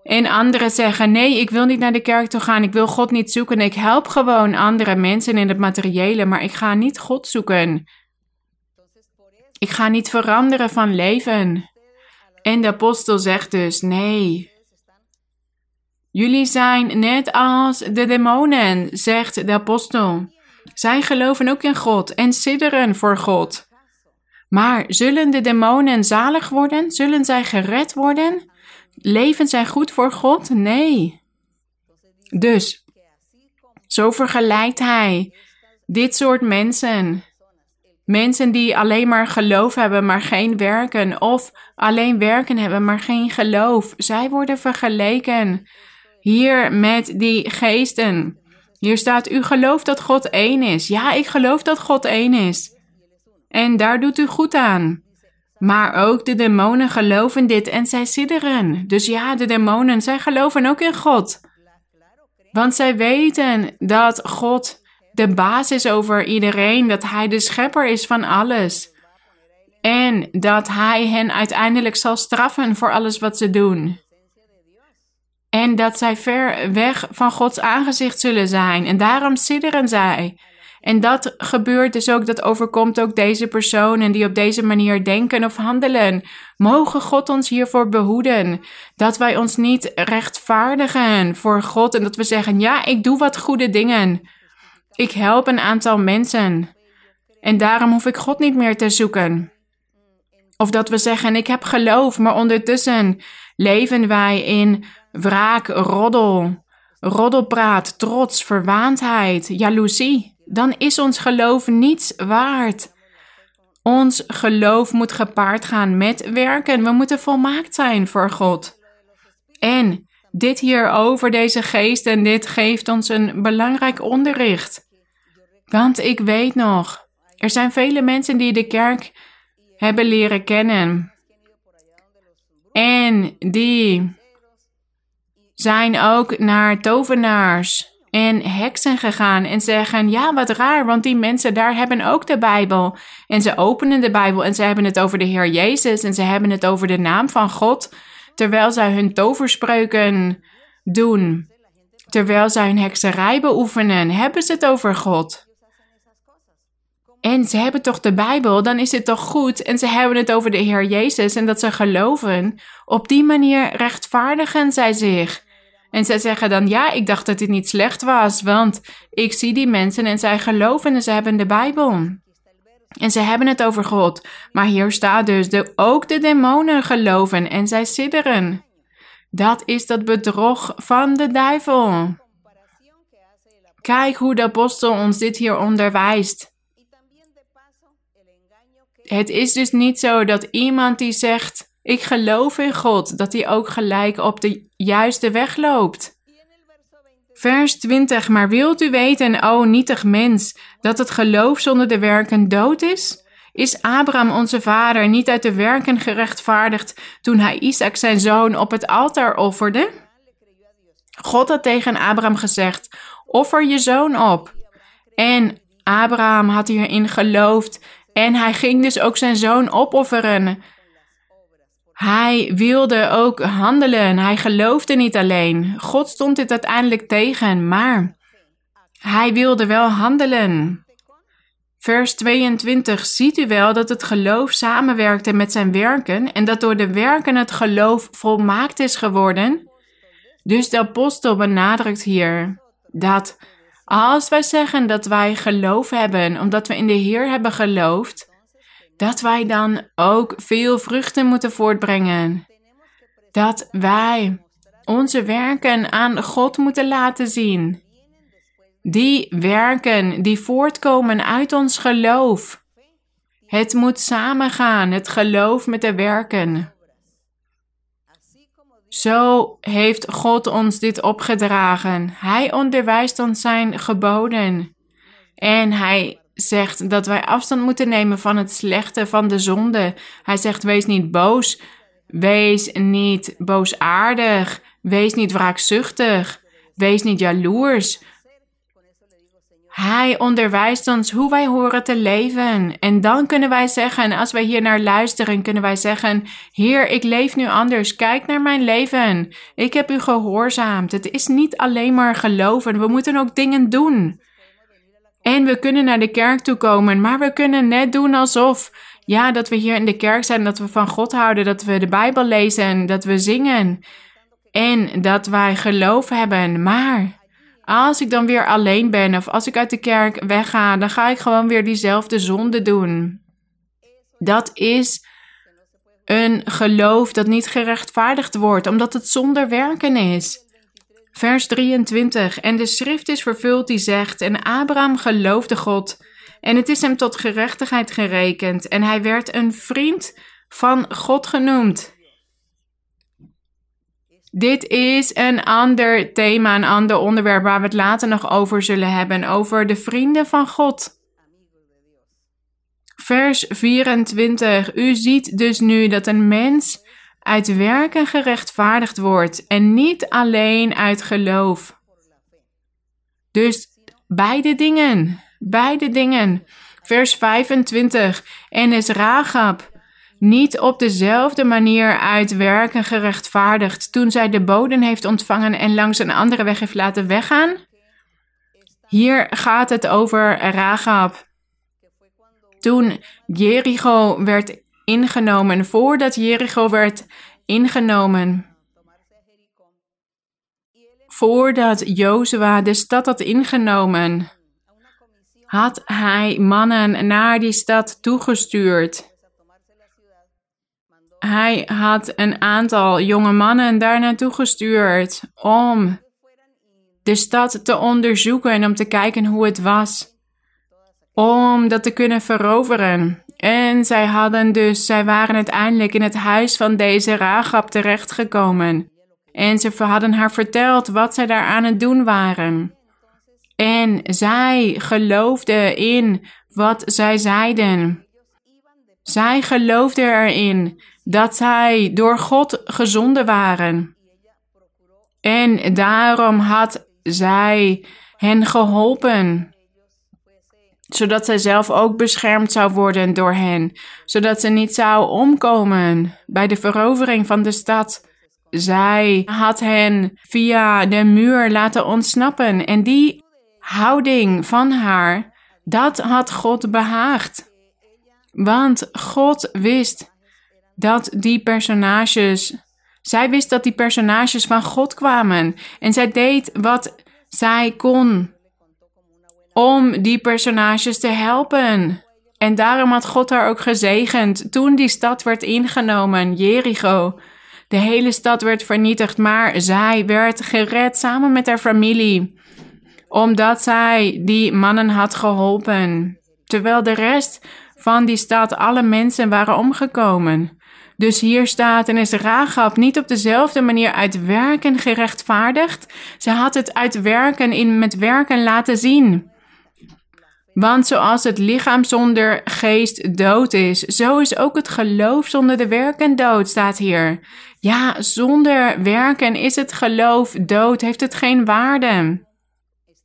Speaker 1: En anderen zeggen, nee, ik wil niet naar de kerk toe gaan, ik wil God niet zoeken. Ik help gewoon andere mensen in het materiële, maar ik ga niet God zoeken. Ik ga niet veranderen van leven. En de apostel zegt dus, nee. Jullie zijn net als de demonen, zegt de apostel. Zij geloven ook in God en sidderen voor God. Maar zullen de demonen zalig worden? Zullen zij gered worden? Leven zij goed voor God? Nee. Dus, zo vergelijkt hij dit soort mensen. Mensen die alleen maar geloof hebben, maar geen werken. Of alleen werken hebben, maar geen geloof. Zij worden vergeleken hier met die geesten. Hier staat, u gelooft dat God één is. Ja, ik geloof dat God één is. En daar doet u goed aan. Maar ook de demonen geloven dit en zij sidderen. Dus ja, de demonen, zij geloven ook in God. Want zij weten dat God de baas is over iedereen, dat Hij de schepper is van alles. En dat Hij hen uiteindelijk zal straffen voor alles wat ze doen. En dat zij ver weg van Gods aangezicht zullen zijn. En daarom sidderen zij. En dat gebeurt dus ook, dat overkomt ook deze personen die op deze manier denken of handelen. Mogen God ons hiervoor behoeden. Dat wij ons niet rechtvaardigen voor God en dat we zeggen: Ja, ik doe wat goede dingen. Ik help een aantal mensen. En daarom hoef ik God niet meer te zoeken. Of dat we zeggen: Ik heb geloof, maar ondertussen leven wij in wraak, roddel, roddelpraat, trots, verwaandheid, jaloezie dan is ons geloof niets waard. Ons geloof moet gepaard gaan met werken. We moeten volmaakt zijn voor God. En dit hier over deze geest en dit geeft ons een belangrijk onderricht. Want ik weet nog, er zijn vele mensen die de kerk hebben leren kennen. En die zijn ook naar tovenaars en heksen gegaan en zeggen: Ja, wat raar, want die mensen daar hebben ook de Bijbel. En ze openen de Bijbel en ze hebben het over de Heer Jezus en ze hebben het over de naam van God, terwijl zij hun toverspreuken doen. Terwijl zij hun hekserij beoefenen, hebben ze het over God. En ze hebben toch de Bijbel, dan is het toch goed. En ze hebben het over de Heer Jezus en dat ze geloven. Op die manier rechtvaardigen zij zich. En zij zeggen dan, ja, ik dacht dat dit niet slecht was, want ik zie die mensen en zij geloven en ze hebben de Bijbel. En ze hebben het over God. Maar hier staat dus, de, ook de demonen geloven en zij sidderen. Dat is dat bedrog van de duivel. Kijk hoe de apostel ons dit hier onderwijst. Het is dus niet zo dat iemand die zegt: Ik geloof in God, dat hij ook gelijk op de juiste weg loopt. Vers 20. Maar wilt u weten, o nietig mens, dat het geloof zonder de werken dood is? Is Abraham onze vader niet uit de werken gerechtvaardigd toen hij Isaac zijn zoon op het altaar offerde? God had tegen Abraham gezegd: Offer je zoon op. En Abraham had hierin geloofd en hij ging dus ook zijn zoon opofferen. Hij wilde ook handelen. Hij geloofde niet alleen. God stond dit uiteindelijk tegen, maar hij wilde wel handelen. Vers 22. Ziet u wel dat het geloof samenwerkte met zijn werken en dat door de werken het geloof volmaakt is geworden? Dus de apostel benadrukt hier dat als wij zeggen dat wij geloof hebben omdat we in de Heer hebben geloofd, dat wij dan ook veel vruchten moeten voortbrengen. Dat wij onze werken aan God moeten laten zien. Die werken die voortkomen uit ons geloof. Het moet samengaan, het geloof met de werken. Zo heeft God ons dit opgedragen. Hij onderwijst ons zijn geboden. En hij zegt dat wij afstand moeten nemen van het slechte, van de zonde. Hij zegt: wees niet boos, wees niet boosaardig, wees niet wraakzuchtig, wees niet jaloers. Hij onderwijst ons hoe wij horen te leven. En dan kunnen wij zeggen, als wij hier naar luisteren, kunnen wij zeggen: Heer, ik leef nu anders. Kijk naar mijn leven. Ik heb u gehoorzaamd. Het is niet alleen maar geloven. We moeten ook dingen doen. En we kunnen naar de kerk toe komen, maar we kunnen net doen alsof, ja, dat we hier in de kerk zijn, dat we van God houden, dat we de Bijbel lezen, dat we zingen en dat wij geloof hebben. Maar als ik dan weer alleen ben of als ik uit de kerk wegga, dan ga ik gewoon weer diezelfde zonde doen. Dat is een geloof dat niet gerechtvaardigd wordt, omdat het zonder werken is. Vers 23. En de schrift is vervuld die zegt: En Abraham geloofde God. En het is hem tot gerechtigheid gerekend. En hij werd een vriend van God genoemd. Dit is een ander thema, een ander onderwerp waar we het later nog over zullen hebben. Over de vrienden van God. Vers 24. U ziet dus nu dat een mens uit werken gerechtvaardigd wordt en niet alleen uit geloof. Dus beide dingen, beide dingen. Vers 25. En is Ragab niet op dezelfde manier uit werken gerechtvaardigd toen zij de bodem heeft ontvangen en langs een andere weg heeft laten weggaan? Hier gaat het over Ragab. Toen Jericho werd ingenomen, voordat Jericho werd ingenomen. Voordat Jozua de stad had ingenomen, had hij mannen naar die stad toegestuurd. Hij had een aantal jonge mannen daar naartoe gestuurd om de stad te onderzoeken en om te kijken hoe het was. Om dat te kunnen veroveren. En zij hadden dus, zij waren uiteindelijk in het huis van deze Ragab terechtgekomen. En ze hadden haar verteld wat zij daar aan het doen waren. En zij geloofde in wat zij zeiden. Zij geloofde erin dat zij door God gezonden waren. En daarom had zij hen geholpen zodat zij zelf ook beschermd zou worden door hen, zodat ze niet zou omkomen bij de verovering van de stad. Zij had hen via de muur laten ontsnappen en die houding van haar, dat had God behaagd. Want God wist dat die personages, zij wist dat die personages van God kwamen en zij deed wat zij kon om die personages te helpen. En daarom had God haar ook gezegend toen die stad werd ingenomen, Jericho. De hele stad werd vernietigd, maar zij werd gered samen met haar familie, omdat zij die mannen had geholpen. Terwijl de rest van die stad alle mensen waren omgekomen. Dus hier staat en is Rahab niet op dezelfde manier uit werken gerechtvaardigd. Ze had het uit werken in met werken laten zien. Want zoals het lichaam zonder geest dood is, zo is ook het geloof zonder de werken dood, staat hier. Ja, zonder werken is het geloof dood, heeft het geen waarde.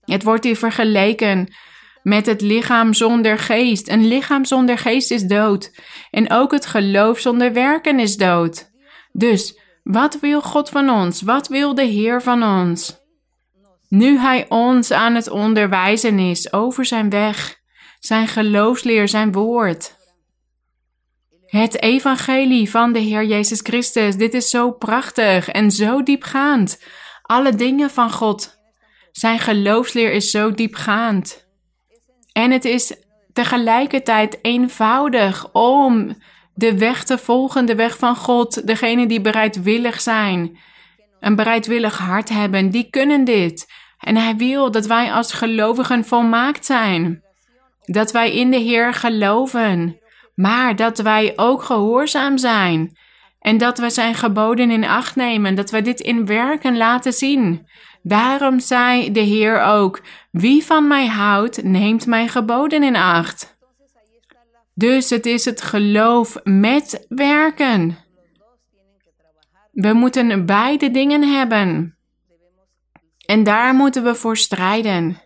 Speaker 1: Het wordt hier vergeleken met het lichaam zonder geest. Een lichaam zonder geest is dood. En ook het geloof zonder werken is dood. Dus, wat wil God van ons? Wat wil de Heer van ons? Nu Hij ons aan het onderwijzen is over zijn weg, zijn geloofsleer, zijn woord. Het evangelie van de Heer Jezus Christus, dit is zo prachtig en zo diepgaand. Alle dingen van God. Zijn geloofsleer is zo diepgaand. En het is tegelijkertijd eenvoudig om de weg te volgen, de weg van God. Degenen die bereidwillig zijn, een bereidwillig hart hebben, die kunnen dit. En hij wil dat wij als gelovigen volmaakt zijn. Dat wij in de Heer geloven, maar dat wij ook gehoorzaam zijn. En dat we zijn geboden in acht nemen, dat we dit in werken laten zien. Daarom zei de Heer ook: Wie van mij houdt, neemt mijn geboden in acht. Dus het is het geloof met werken. We moeten beide dingen hebben. En daar moeten we voor strijden.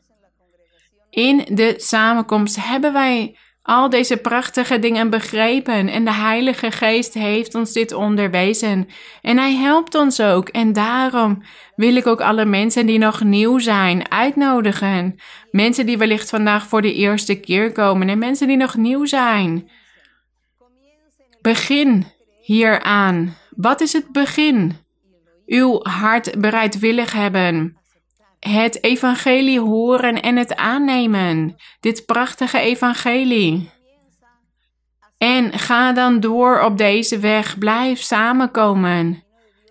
Speaker 1: In de samenkomst hebben wij al deze prachtige dingen begrepen en de Heilige Geest heeft ons dit onderwezen. En Hij helpt ons ook. En daarom wil ik ook alle mensen die nog nieuw zijn uitnodigen. Mensen die wellicht vandaag voor de eerste keer komen en mensen die nog nieuw zijn. Begin hieraan. Wat is het begin? Uw hart bereidwillig hebben. Het evangelie horen en het aannemen. Dit prachtige evangelie. En ga dan door op deze weg. Blijf samenkomen.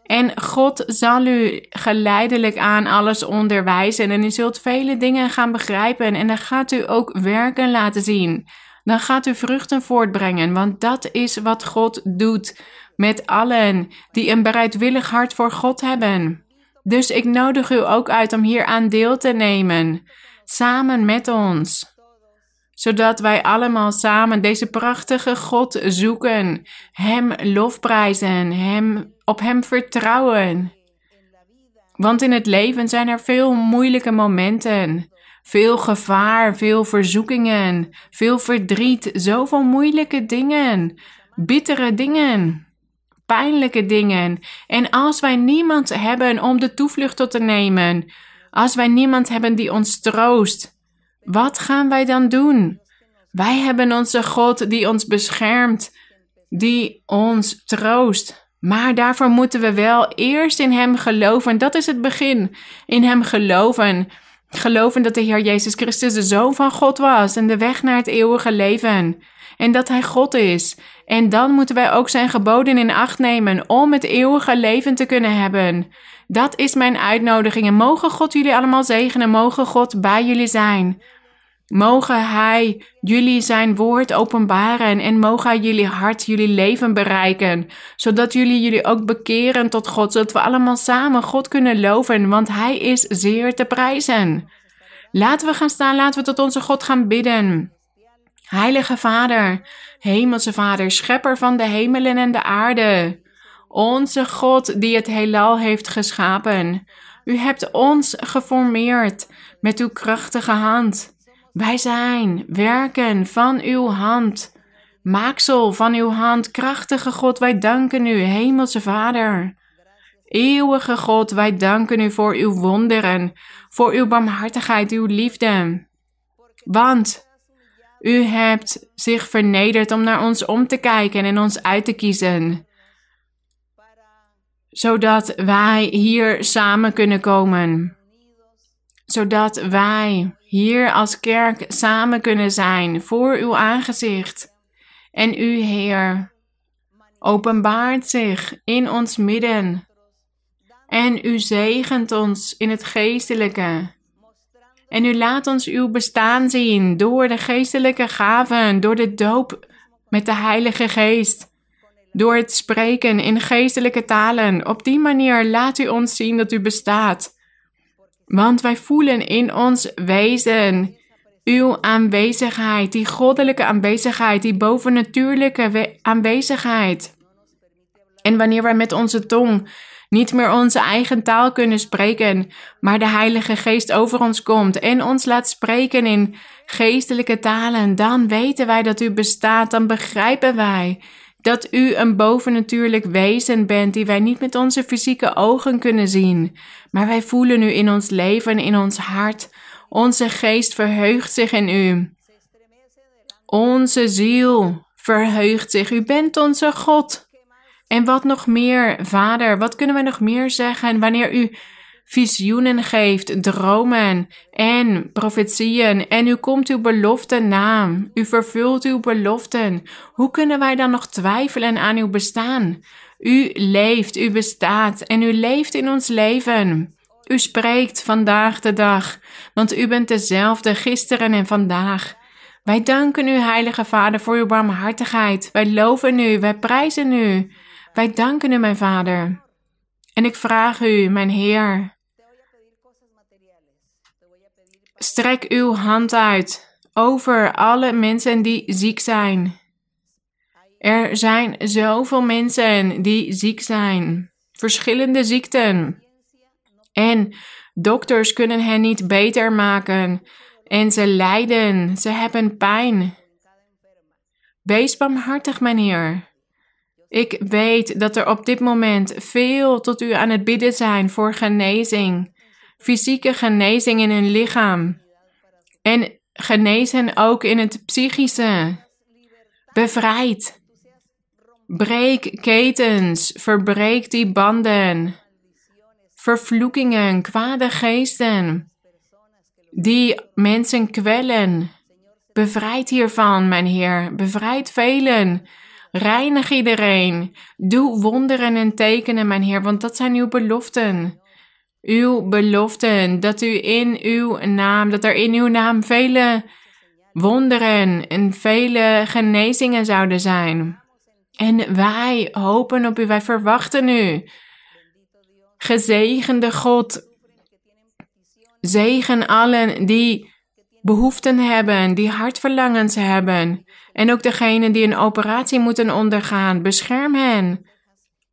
Speaker 1: En God zal u geleidelijk aan alles onderwijzen. En u zult vele dingen gaan begrijpen. En dan gaat u ook werken laten zien. Dan gaat u vruchten voortbrengen. Want dat is wat God doet met allen die een bereidwillig hart voor God hebben. Dus ik nodig u ook uit om hier aan deel te nemen, samen met ons, zodat wij allemaal samen deze prachtige God zoeken, Hem lofprijzen, hem, op Hem vertrouwen. Want in het leven zijn er veel moeilijke momenten, veel gevaar, veel verzoekingen, veel verdriet, zoveel moeilijke dingen, bittere dingen pijnlijke dingen. En als wij niemand hebben om de toevlucht tot te nemen, als wij niemand hebben die ons troost, wat gaan wij dan doen? Wij hebben onze God die ons beschermt, die ons troost. Maar daarvoor moeten we wel eerst in Hem geloven. Dat is het begin. In Hem geloven. Geloven dat de Heer Jezus Christus de Zoon van God was en de weg naar het eeuwige leven. En dat Hij God is. En dan moeten wij ook zijn geboden in acht nemen om het eeuwige leven te kunnen hebben. Dat is mijn uitnodiging. En mogen God jullie allemaal zegenen. Mogen God bij jullie zijn. Mogen Hij jullie zijn woord openbaren en mogen Hij jullie hart, jullie leven bereiken, zodat jullie jullie ook bekeren tot God, zodat we allemaal samen God kunnen loven, want Hij is zeer te prijzen. Laten we gaan staan, laten we tot onze God gaan bidden. Heilige Vader, Hemelse Vader, Schepper van de hemelen en de aarde, onze God die het heelal heeft geschapen. U hebt ons geformeerd met uw krachtige hand. Wij zijn werken van uw hand. Maaksel van uw hand, krachtige God, wij danken u, Hemelse Vader. Eeuwige God, wij danken u voor uw wonderen, voor uw barmhartigheid, uw liefde. Want u hebt zich vernederd om naar ons om te kijken en ons uit te kiezen. Zodat wij hier samen kunnen komen. Zodat wij hier als kerk samen kunnen zijn voor uw aangezicht. En u, Heer, openbaart zich in ons midden. En u zegent ons in het geestelijke. En u laat ons uw bestaan zien door de geestelijke gaven, door de doop met de Heilige Geest, door het spreken in geestelijke talen. Op die manier laat u ons zien dat u bestaat. Want wij voelen in ons wezen uw aanwezigheid, die goddelijke aanwezigheid, die bovennatuurlijke aanwezigheid. En wanneer wij met onze tong niet meer onze eigen taal kunnen spreken, maar de Heilige Geest over ons komt en ons laat spreken in geestelijke talen, dan weten wij dat u bestaat, dan begrijpen wij dat u een bovennatuurlijk wezen bent die wij niet met onze fysieke ogen kunnen zien, maar wij voelen u in ons leven, in ons hart. Onze geest verheugt zich in u. Onze ziel verheugt zich. U bent onze God. En wat nog meer, Vader, wat kunnen we nog meer zeggen wanneer u visioenen geeft, dromen en profetieën en u komt uw beloften na, u vervult uw beloften. Hoe kunnen wij dan nog twijfelen aan uw bestaan? U leeft, u bestaat en u leeft in ons leven. U spreekt vandaag de dag, want u bent dezelfde gisteren en vandaag. Wij danken u, Heilige Vader, voor uw barmhartigheid. Wij loven u, wij prijzen u. Wij danken u, mijn Vader. En ik vraag u, mijn Heer, strek uw hand uit over alle mensen die ziek zijn. Er zijn zoveel mensen die ziek zijn, verschillende ziekten. En dokters kunnen hen niet beter maken. En ze lijden, ze hebben pijn. Wees barmhartig, mijn Heer. Ik weet dat er op dit moment veel tot u aan het bidden zijn voor genezing. Fysieke genezing in hun lichaam. En genezen ook in het psychische. Bevrijd. Breek ketens, verbreek die banden. Vervloekingen, kwade geesten. Die mensen kwellen. Bevrijd hiervan, mijn Heer. Bevrijd velen. Reinig iedereen. Doe wonderen en tekenen, mijn Heer, want dat zijn uw beloften. Uw beloften, dat u in uw naam, dat er in uw naam vele wonderen en vele genezingen zouden zijn. En wij hopen op u, wij verwachten u. Gezegende God, zegen allen die behoeften hebben, die hartverlangens hebben. En ook degenen die een operatie moeten ondergaan, bescherm hen.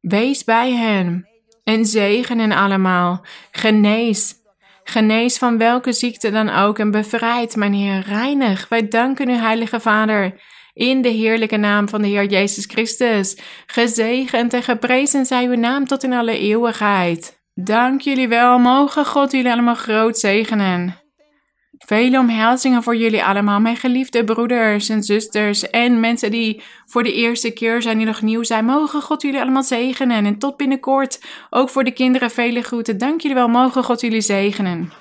Speaker 1: Wees bij hen. En zegen hen allemaal. Genees. Genees van welke ziekte dan ook en bevrijd, mijn Heer, reinig. Wij danken u, Heilige Vader, in de heerlijke naam van de Heer Jezus Christus. Gezegend en geprezen zij uw naam tot in alle eeuwigheid. Dank jullie wel, mogen God jullie allemaal groot zegenen. Vele omhelzingen voor jullie allemaal, mijn geliefde broeders en zusters en mensen die voor de eerste keer zijn, die nog nieuw zijn. Mogen God jullie allemaal zegenen en tot binnenkort ook voor de kinderen vele groeten. Dank jullie wel, mogen God jullie zegenen.